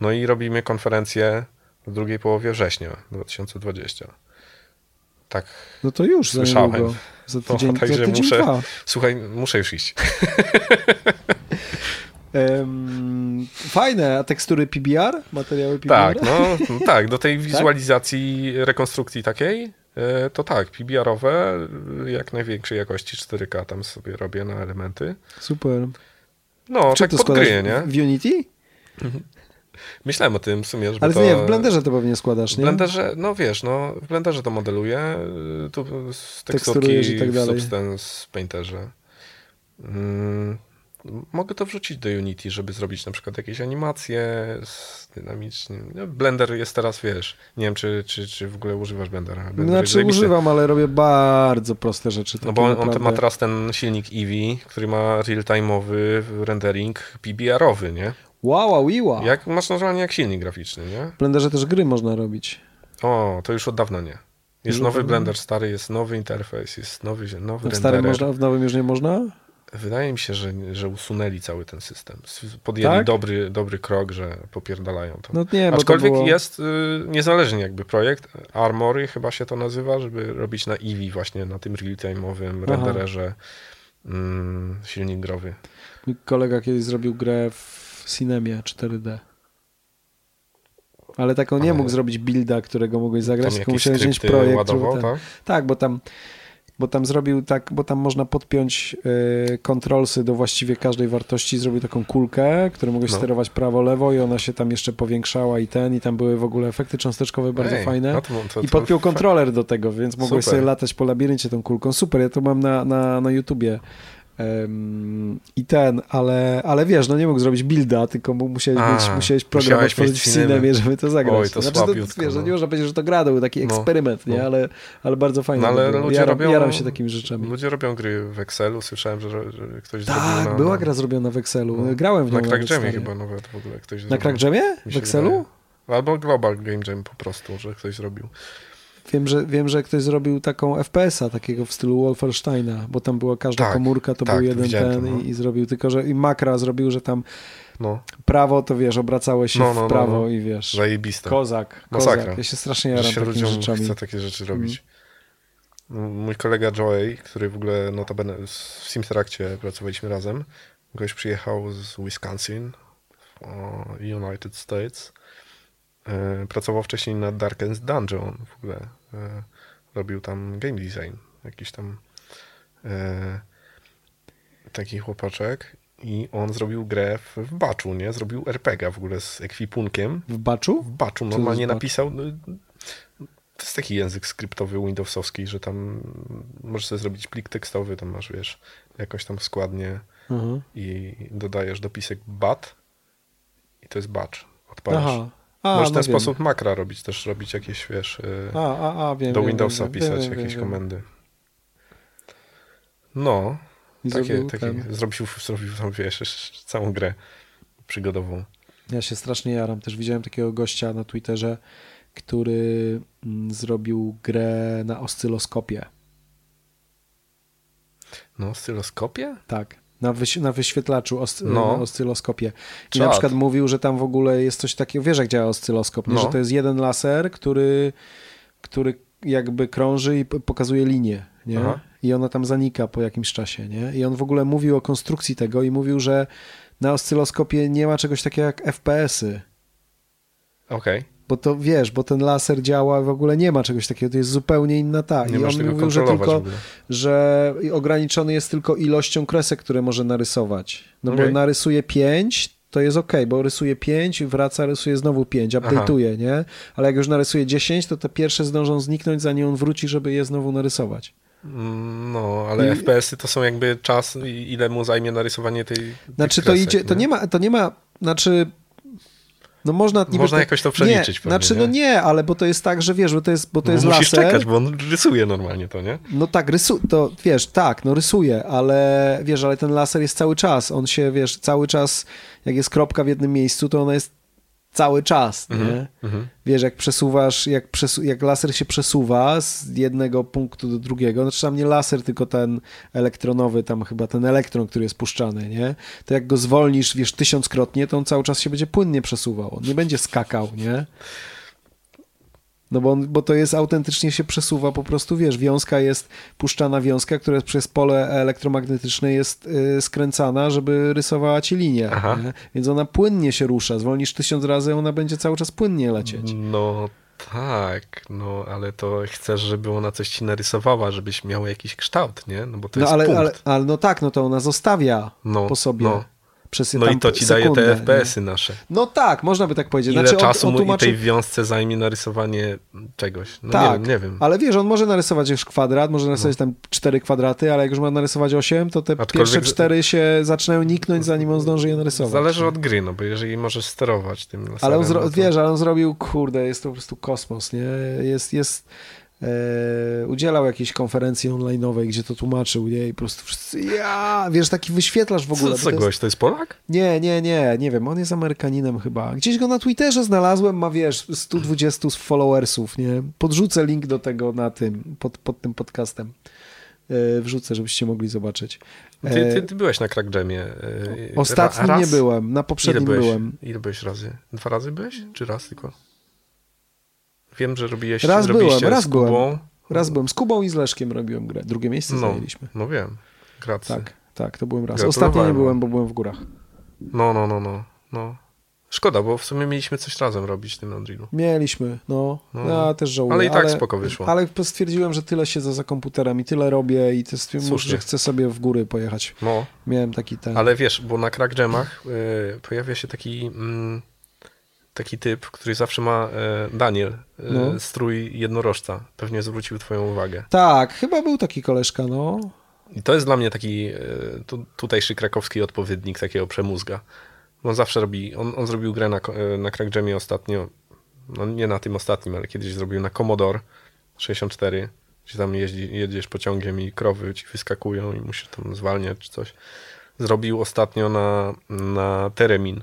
No i robimy konferencję w drugiej połowie września 2020. Tak. No to już Słyszałem. za niedługo. Za tydzień, no, także za tydzień muszę, dwa. słuchaj, muszę już iść. Fajne, a tekstury PBR? Materiały PBR? Tak, no, no tak, do tej wizualizacji, rekonstrukcji takiej, e, to tak, PBR-owe, jak największej jakości 4K tam sobie robię na elementy. Super. No, Czy tak to pod składasz gry, nie? w Unity? Myślałem o tym w sumie, żeby Ale to... nie, w Blenderze to pewnie składasz, W nie? Blenderze, no wiesz, no w Blenderze to modeluję, y, tu teksturki i tak w dalej. Substance w Painterze. Mm, mogę to wrzucić do Unity, żeby zrobić na przykład jakieś animacje z dynamicznym. No, Blender jest teraz, wiesz, nie wiem, czy, czy, czy w ogóle używasz Blendera. Blender Znaczy używam, ale robię bardzo proste rzeczy. No bo on, on naprawdę. ma teraz ten silnik Eevee, który ma real-time'owy rendering PBR-owy, nie? Wow, wow. Jak, masz normalnie jak silnik graficzny, nie? W Blenderze też gry można robić. O, to już od dawna nie. Jest Już nowy? Blender stary, jest nowy interfejs, jest nowy, nowy W starym renderer. można, w nowym już nie można? Wydaje mi się, że, że usunęli cały ten system. Podjęli Tak? dobry, dobry krok, że popierdalają to. No nie, bo to Aczkolwiek było... jest y, niezależny jakby projekt, Armory chyba się to nazywa, żeby robić na Eevee właśnie, na tym real-time'owym rendererze mm, silnik growy. Mój kolega kiedyś zrobił grę w Cinemie 4D. Ale taką nie Ale- mógł zrobić builda, którego mogłeś zagrać, tylko musiałeś mieć projekt. ładował, ten- tak? Tak, bo tam, bo tam zrobił tak, bo tam można podpiąć y, kontrolsy do właściwie każdej wartości. Zrobił taką kulkę, którą mogłeś No. sterować prawo, lewo i ona się tam jeszcze powiększała i ten, i tam były w ogóle efekty cząsteczkowe bardzo Ej, fajne. no to, to, I podpiął kontroler do tego, więc mogłeś Super. sobie latać po labiryncie tą kulką. Super, ja to mam na, na, na YouTubie. Em, I ten, ale, ale wiesz, no nie mógł zrobić builda, tylko mu- musiałeś, A, mieć, musiałeś program otworzyć w Cinemie. Żeby to zagrać. Oj, to znaczy, to, wiesz, no. no. nie można powiedzieć, że to gra, to był taki No, eksperyment, nie? no. Ale, ale bardzo fajny. No, ale ludzie jaram, robią- jaram się takimi rzeczami. Ludzie robią gry w Excelu, słyszałem, że, że ktoś zrobił Tak, była gra zrobiona w Excelu. no, Grałem w nią Na CrackJamie chyba nawet w ogóle ktoś Na zrobił. CrackJamie? Mi W Excelu? Albo Global Game Jam po prostu, że ktoś zrobił. Wiem że, wiem, że ktoś zrobił taką FPS-a, takiego w stylu Wolfensteina, bo tam była każda Tak, komórka, to tak, był jeden ten to, no. i, i zrobił, tylko że i makra zrobił, że tam No, prawo to wiesz, obracało się No, no, no, w prawo no. i wiesz. zajebiste. Kozak, Masakra. kozak. Ja się strasznie jaram się takimi rzeczami. chce takie rzeczy Mhm. robić. No, Mój kolega Joey, który w ogóle notabene w Simterakcie pracowaliśmy razem, goś przyjechał z Wisconsin, United States. E, Pracował wcześniej na Darkest Dungeon w ogóle. E, Robił tam game design, jakiś tam e, taki chłopaczek i on zrobił grę w, w Baczu, nie? Zrobił RPG w ogóle z ekwipunkiem W baczu? w Batchu to normalnie napisał. no, To jest taki język skryptowy Windowsowski, że tam możesz sobie zrobić plik tekstowy, tam masz, wiesz, jakąś tam składnię Mhm. i dodajesz dopisek bat i to jest batch. Odpalasz. Aha. A, możesz w no ten wiem. sposób makra robić, też robić jakieś, wiesz, y, A, a, a, wiem, do wiem, Windowsa wiem, pisać jakieś komendy. No, I takie, zrobił takie, ten. zrobił, zrobił tam, wiesz, całą grę przygodową. Ja się strasznie jaram. Też widziałem takiego gościa na Twitterze, który mm, zrobił grę na oscyloskopie. No, styloskopie? Tak. Na, wyś- na wyświetlaczu os- No. oscyloskopie. I Czad. na przykład mówił, że tam w ogóle jest coś takiego, wiesz jak działa oscyloskop, nie? No. że to jest jeden laser, który, który jakby krąży i pokazuje linię, nie? Aha. I ona tam zanika po jakimś czasie, nie? I on w ogóle mówił o konstrukcji tego i mówił, że na oscyloskopie nie ma czegoś takiego jak FPS-y. Okej. Bo to wiesz, bo ten laser działa, w ogóle nie ma czegoś takiego, to jest zupełnie inna ta. Nie I on mówił, że tylko, że ograniczony jest tylko ilością kresek, które może narysować. No bo Okej. narysuje 5, to jest ok, bo rysuje 5, wraca, rysuje znowu 5, update'uje, nie? Ale jak już narysuje 10, to te pierwsze zdążą zniknąć, zanim on wróci, żeby je znowu narysować. Mm, No, ale I- FPS-y to są jakby czas, ile mu zajmie narysowanie tej. tych Znaczy to kresek, idzie, to nie ma, to nie ma, znaczy no można Można jakoś to przeliczyć Nie, pewnie, znaczy nie? no nie, ale bo to jest tak, że wiesz, bo to jest, bo to No, jest musisz laser. czekać, bo on rysuje normalnie to, nie? No tak, rysu, to wiesz, tak, no rysuje, ale wiesz, ale ten laser jest cały czas, on się, wiesz, cały czas, jak jest kropka w jednym miejscu, to ona jest cały czas, nie? Mhm, mhm. Wiesz, jak przesuwasz, jak, przesu jak laser się przesuwa z jednego punktu do drugiego, znaczy tam nie laser, tylko ten elektronowy, tam chyba ten elektron, który jest puszczany, nie? To jak go zwolnisz, wiesz, tysiąckrotnie, to on cały czas się będzie płynnie przesuwał. On nie będzie skakał, nie? No bo, on, bo to jest autentycznie się przesuwa po prostu, wiesz, wiązka jest, puszczana wiązka, która przez pole elektromagnetyczne jest y, skręcana, żeby rysowała ci linię, nie? więc ona płynnie się rusza, zwolnisz tysiąc razy, ona będzie cały czas płynnie lecieć. No tak, no ale to chcesz, żeby ona coś ci narysowała, żebyś miał jakiś kształt, nie? No bo to No jest ale, punkt. ale, ale no tak, no to ona zostawia No, po sobie no. Przez No i to ci sekundę, daje te? FPS-y nasze. No tak, można by tak powiedzieć. Ile znaczy, on- czasu on mu i tej wiązce zajmie narysowanie czegoś? No tak, nie wiem, nie wiem. ale wiesz, on może narysować już kwadrat, może narysować tam cztery kwadraty, ale jak już ma narysować osiem, to te Aczkolwiek- pierwsze cztery się zaczynają niknąć, zanim on zdąży je narysować. Zależy od gry, no bo jeżeli możesz sterować tym laserem, Ale on, zro- no to... wiesz, ale on zrobił, kurde, jest to po prostu kosmos, nie? Jest, jest udzielał jakiejś konferencji online'owej, gdzie to tłumaczył, nie? I po prostu wszyscy, ja, wiesz, taki wyświetlasz w ogóle. Co za to jest- gość? To jest Polak? Nie, nie, nie, nie wiem, on jest Amerykaninem chyba. Gdzieś go na Twitterze znalazłem, ma wiesz, 120 followersów, nie? Podrzucę link do tego na tym, pod, pod tym podcastem. E, wrzucę, żebyście mogli zobaczyć. E, Ty, ty, ty byłeś na Crack Jamie. e, Ostatnim ra- nie byłem, na Ile poprzednim byłeś? byłem. Ile byłeś razy? Dwa razy byłeś? Czy raz tylko? Wiem, że robiłeś, Raz byłem, raz z Kubą. byłem. Raz byłem z Kubą i z Leszkiem robiłem grę. Drugie miejsce No, zajęliśmy. no wiem. Gracy. Tak, tak, to byłem raz. Ostatnio nie byłem, bo byłem w górach. No, no, no, no, no. Szkoda, bo w sumie mieliśmy coś razem robić w tym Unrealu. Mieliśmy, no. No. Ja też żałuję. Ale i tak spoko wyszło. Ale stwierdziłem, że tyle siedzę za komputerem i tyle robię i to stwierdziłem, że chcę sobie w góry pojechać. No, Miałem taki ten. ale wiesz, bo na Crack Jamach y, pojawia się taki, mm, taki typ, który zawsze ma, y, Daniel, y, No. strój jednorożca. Pewnie zwrócił twoją uwagę. Tak, chyba był taki koleżka, no. I to jest dla mnie taki y, tu, tutejszy krakowski odpowiednik takiego przemózga. On zawsze robi, on, on zrobił grę na, y, na Crack Jamie ostatnio, no nie na tym ostatnim, ale kiedyś zrobił na Commodore 64, gdzie tam jeździ, jedziesz pociągiem i krowy ci wyskakują i musisz tam zwalniać czy coś. Zrobił ostatnio na, na Teremin.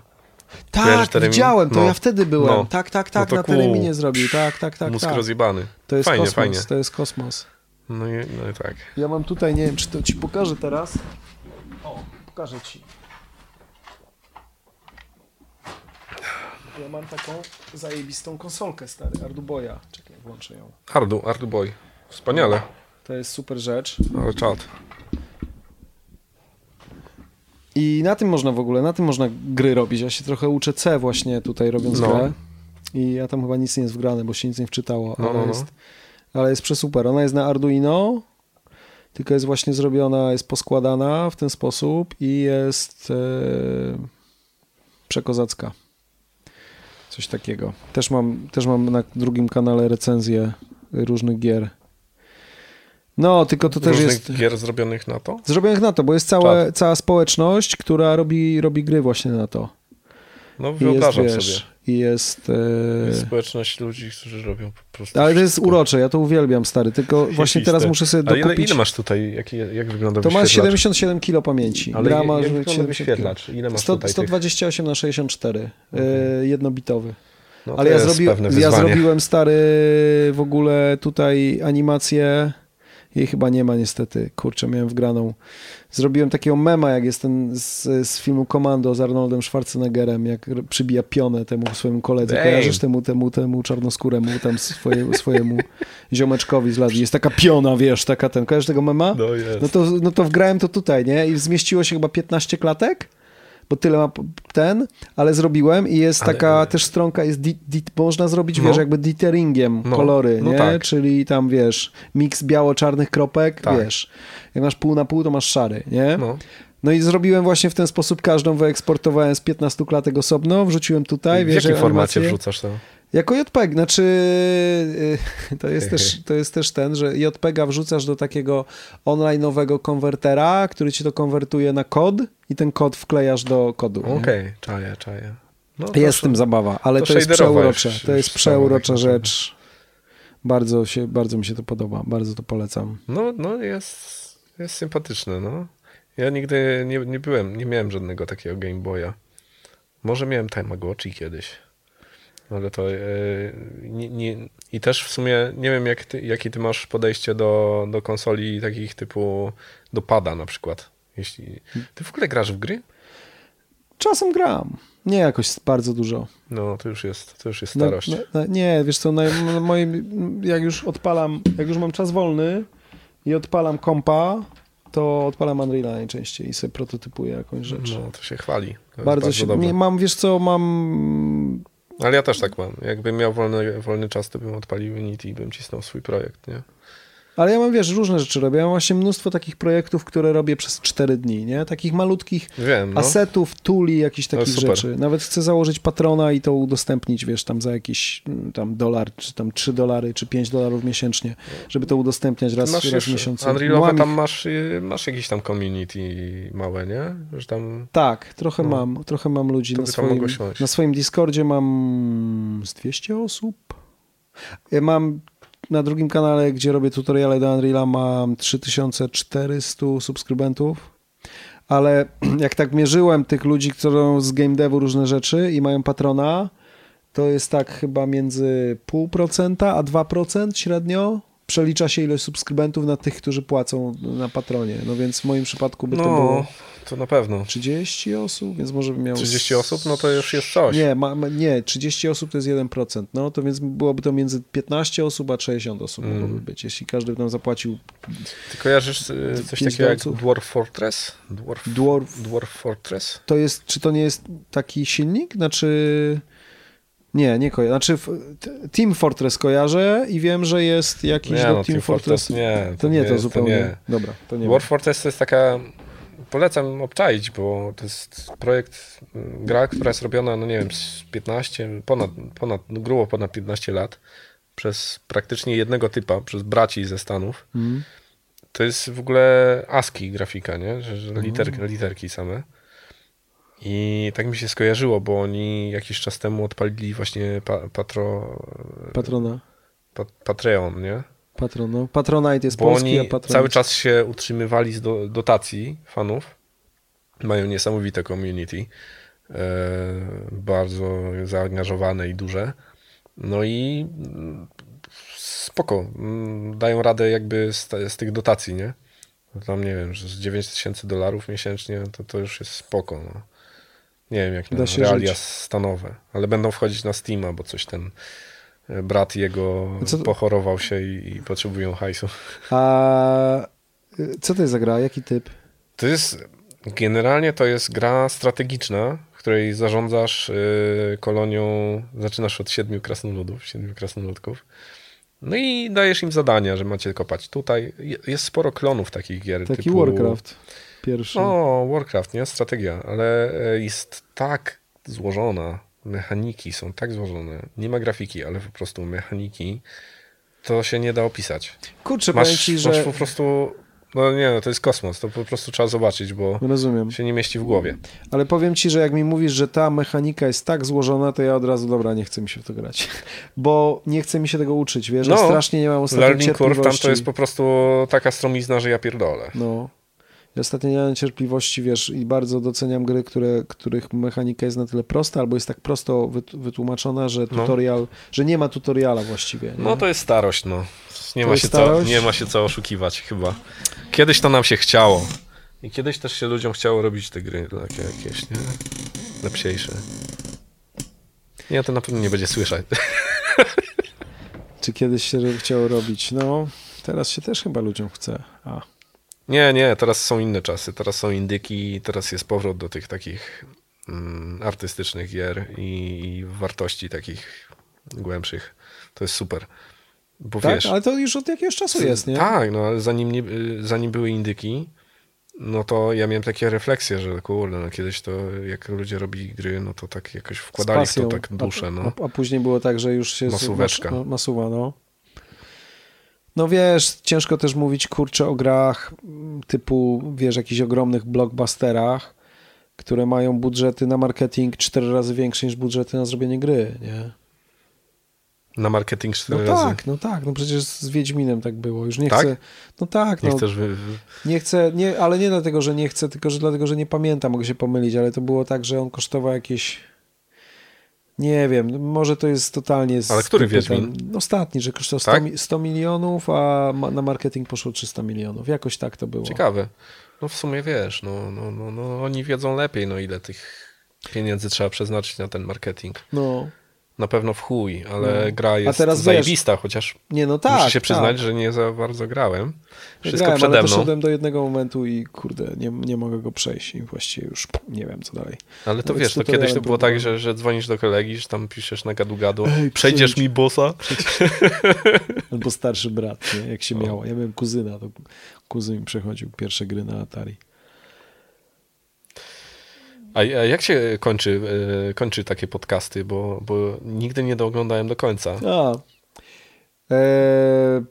Tak, widziałem, to No. ja wtedy byłem. No. Tak, tak, No tak, to na tereminie zrobił. Tak, tak, tak, Mózg tak. rozjebany. To jest fajnie, kosmos, fajnie. to jest kosmos. No i, no i tak. Ja mam tutaj, nie wiem, czy to ci pokażę teraz. O, pokażę ci. Ja mam taką zajebistą konsolkę, stary, Arduboya. Czekaj, włączę ją. Ardu, Ardu Boy. Wspaniale. To jest super rzecz. Ale czad. I na tym można w ogóle, na tym można gry robić. Ja się trochę uczę C właśnie tutaj robiąc No. grę. I ja tam chyba nic nie jest wgrane, bo się nic nie wczytało, No, ale, no, no. Jest, ale jest przesuper. Ona jest na Arduino, tylko jest właśnie zrobiona, jest poskładana w ten sposób i jest e, przekozacka. Coś takiego. Też mam, też mam na drugim kanale recenzję różnych gier. No, tylko to też jest... gier zrobionych na to? Zrobionych na to, bo jest całe, cała społeczność, która robi, robi gry właśnie na to. No jest, wyobrażam wiesz, sobie. I jest... e, Jest społeczność ludzi, którzy robią po prostu Ale to jest wszystko. urocze, ja to uwielbiam, stary, tylko właśnie teraz muszę sobie Ale ile, dokupić... ile masz tutaj? Jak, jak wygląda To ma wyświetlacz? 77 kilo pamięci. Ale Gra ma jak 70 wygląda kilo. wyświetlacz? Ile masz 100, tutaj tych? 128 na 64, e, jednobitowy. No, Ale ja, jest zrobi, ja zrobiłem stary w ogóle tutaj animację. Jej chyba nie ma niestety. Kurczę, miałem wgraną. Zrobiłem takiego mema, jak jest ten z, z filmu Komando z Arnoldem Schwarzeneggerem, jak przybija pionę temu swojemu koledze. Damn. Kojarzysz temu, temu, temu czarnoskóremu, tam swoje, swojemu ziomeczkowi z lat. Jest taka piona, wiesz, taka ten. Kojarzysz tego mema? No jest. No to, no to wgrałem to tutaj, nie? I zmieściło się chyba 15 klatek, bo tyle ma ten, ale zrobiłem i jest Ale- taka też stronka, jest di, di, można zrobić, No. wiesz, jakby ditteringiem No, kolory, no nie? tak. Czyli tam, wiesz, miks biało-czarnych kropek, Tak. wiesz. Jak masz pół na pół, to masz szary, nie? No. No i zrobiłem właśnie w ten sposób, każdą wyeksportowałem z 15 klatek osobno, wrzuciłem tutaj, w wiesz, jakim formacie animację. wrzucasz to? Jako JPEG, znaczy y, to jest, też, to jest też ten, że JPEGa wrzucasz do takiego online'owego konwertera, który ci to konwertuje na kod i ten kod wklejasz do kodu. Okej, czaję, czaję. No, Jest sz- tym zabawa, ale to to, jest przeurocze. już- To jest przeurocza tak rzecz. Bardzo, się, bardzo mi się to podoba, bardzo to polecam. No, no jest, jest sympatyczne, no. Ja nigdy nie, nie byłem, nie miałem żadnego takiego Game Boya. Może miałem Tamagotchi kiedyś. Ale to e, nie, nie, i też w sumie nie wiem, jak ty, jakie ty masz podejście do, do konsoli takich typu do pada na przykład. Jeśli ty w ogóle grasz w gry? Czasem gram. Nie jakoś bardzo dużo. No, to już jest, to już jest starość. No, no, nie, wiesz co, na, na moim, jak już odpalam, jak już mam czas wolny i odpalam kompa, to odpalam Unreal najczęściej i sobie prototypuję jakąś rzecz. No, to się chwali. To bardzo, się, nie, mam, wiesz co, mam... Ale ja też tak mam. Jakbym miał wolny, wolny czas, to bym odpalił Unity i bym cisnął swój projekt, nie? Ale ja mam, wiesz, różne rzeczy robię. Ja mam właśnie mnóstwo takich projektów, które robię przez 4 dni, nie? Takich malutkich Wiem, no. asetów, tuli, jakichś takich rzeczy. Nawet chcę założyć patrona i to udostępnić, wiesz, tam za jakiś mm, tam dolar, czy tam 3 dolary, czy 5 dolarów miesięcznie, żeby to udostępniać raz, masz raz w miesiącu. Unrealowe tam masz, y, masz jakieś tam community małe, nie? Że tam... Tak, trochę no. mam, trochę mam ludzi na swoim, na swoim Discordzie mam z 200 osób. Ja mam na drugim kanale, gdzie robię tutoriale do Unreal'a mam 3400 subskrybentów, ale jak tak mierzyłem tych ludzi, którzy z game devu różne rzeczy i mają patrona, to jest tak chyba między 0,5% a 2% średnio przelicza się ilość subskrybentów na tych, którzy płacą na patronie. No więc w moim przypadku by to no, było. To na pewno. 30 osób, więc może bym miał. 30 osób, no to już jest coś. Nie, ma, nie 30 osób to jest 1%. No to więc byłoby to między 15 osób a 60 osób mm. mogłoby być, jeśli każdy by nam zapłacił. Ty kojarzysz y, coś takiego jak Dwarf Fortress? Dwarf, Dwarf, Dwarf Fortress? To jest, czy to nie jest taki silnik? Znaczy. Nie, nie kojarzę. Znaczy Team Fortress kojarzę i wiem, że jest jakiś nie, no, Team, Team Fortress. Fortress. Nie, to, to nie to zupełnie. To nie. Dobra, to nie. War Fortress to jest taka polecam obczaić, bo to jest projekt, mm, gra, która jest robiona, no nie wiem, z 15, ponad, ponad no grubo ponad 15 lat przez praktycznie jednego typa, przez braci ze Stanów. Mm. To jest w ogóle ASCII grafika, nie? Że, że literki, mm. literki same. I tak mi się skojarzyło, bo oni jakiś czas temu odpalili właśnie pa, patro... Patrona. Pa, Patreon, nie? Patron, no. Patronite jest bo polski, oni a Patronite... cały czas się utrzymywali z do, dotacji fanów. Mają niesamowite community. E, bardzo zaangażowane i duże. No i mm, spoko. Mm, dają radę jakby z, z tych dotacji, nie? Tam nie wiem, że z 9 tysięcy dolarów miesięcznie to, to już jest spoko. No. Nie wiem, jak na realia żyć. stanowe, ale będą wchodzić na Steama, bo coś ten brat jego co... pochorował się i, i potrzebują hajsu. A co to jest za gra? Jaki typ? To jest, generalnie to jest gra strategiczna, w której zarządzasz y, kolonią, zaczynasz od siedmiu krasnoludów, siedmiu krasnoludków. No i dajesz im zadania, że macie kopać tutaj. Jest sporo klonów takich gier. Taki typu... Warcraft pierwszy. O, Warcraft, nie? Strategia, ale e, jest tak złożona mechaniki są tak złożone, nie ma grafiki, ale po prostu mechaniki, to się nie da opisać. Kurczę, masz, powiem ci, że... Masz po prostu... No nie, no to jest kosmos, to po prostu trzeba zobaczyć, bo Rozumiem. się nie mieści w głowie. Ale powiem ci, że jak mi mówisz, że ta mechanika jest tak złożona, to ja od razu, dobra, nie chcę mi się w to grać. Bo nie chce mi się tego uczyć, wiesz, no, strasznie nie mam ostatnio Learning Curve tam to jest po prostu taka stromizna, że ja pierdolę. No. Ja ostatnio nie mam cierpliwości, wiesz, i bardzo doceniam gry, które, których mechanika jest na tyle prosta, albo jest tak prosto wytłumaczona, że no. tutorial, no. że nie ma tutoriala właściwie. Nie? No to jest starość, no. Nie ma, się co, nie ma się co oszukiwać chyba. Kiedyś to nam się chciało. I kiedyś też się ludziom chciało robić te gry takie jakieś, nie? Lepsiejsze. Nie, to na pewno nie będzie słyszeć. Czy kiedyś się chciało robić? No, teraz się też chyba ludziom chce. A. Nie, nie, teraz są inne czasy. Teraz są indyki, teraz jest powrót do tych takich mm, artystycznych gier i, i, wartości takich głębszych. To jest super. Bo tak, wiesz, ale to już od jakiegoś czasu jest, nie? Tak, no ale zanim, nie, zanim były indyki, no to ja miałem takie refleksje, że kurde, no kiedyś to jak ludzie robili gry, no to tak jakoś wkładali w to tak duszę. No. A, a, później było tak, że już się... Masóweczka. Mas, masuwa, no. No wiesz, ciężko też mówić kurczę o grach typu, wiesz, jakichś ogromnych blockbusterach, które mają budżety na marketing cztery razy większe niż budżety na zrobienie gry, nie? Na marketing cztery no razy? tak, no tak, no przecież z Wiedźminem tak było. Już nie tak? chcę. No tak, nie no. Chcesz wy... Nie chcę, nie, ale nie dlatego, że nie chcę, tylko że dlatego, że nie pamiętam, mogę się pomylić, ale to było tak, że on kosztował jakieś Nie wiem, może to jest totalnie... Ale który Wiedźmin? Ostatni, że kosztował 100, Tak? 100 milionów, a na marketing poszło 300 milionów. Jakoś tak to było. Ciekawe. No w sumie wiesz, no, no, no, no oni wiedzą lepiej, no ile tych pieniędzy trzeba przeznaczyć na ten marketing. No, Na pewno w chuj, ale No. gra jest teraz wiesz- zajebista, chociaż nie no tak, muszę się przyznać, tak. że nie za bardzo grałem. Wszystko grałem, przede ale mną. doszedłem do jednego momentu i kurde, nie, nie mogę go przejść i właściwie już nie wiem, co dalej. Ale to Nawet wiesz, to kiedyś to było tak, że, że dzwonisz do kolegi, że tam piszesz na gadu-gadu, Ej, przejdziesz mi bossa? Albo starszy brat, nie? jak się miało. Ja miałem kuzyna, to kuzyn mi przechodził pierwsze gry na Atari. A, a jak się kończy, e, kończy takie podcasty, bo, bo nigdy nie dooglądałem do końca. A. Eee,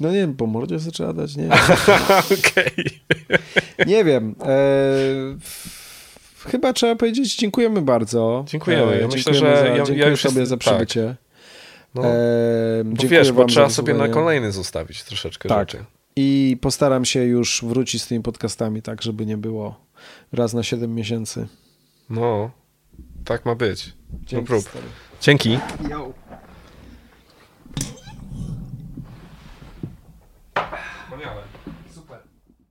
no nie wiem, po mordzie sobie trzeba dać, nie? Okej. Nie wiem. Eee, chyba trzeba powiedzieć dziękujemy bardzo. Dziękujemy. Ja myślę, dziękujemy że za, ja- ja dziękuję już sobie jest- za tak. przybycie. No, Eee, bo wiesz, bo trzeba sobie na kolejny zostawić troszeczkę Tak. rzeczy. I postaram się już wrócić z tymi podcastami tak, żeby nie było raz na 7 miesięcy. No, tak ma być. No Dzięki. Dzięki. Yo.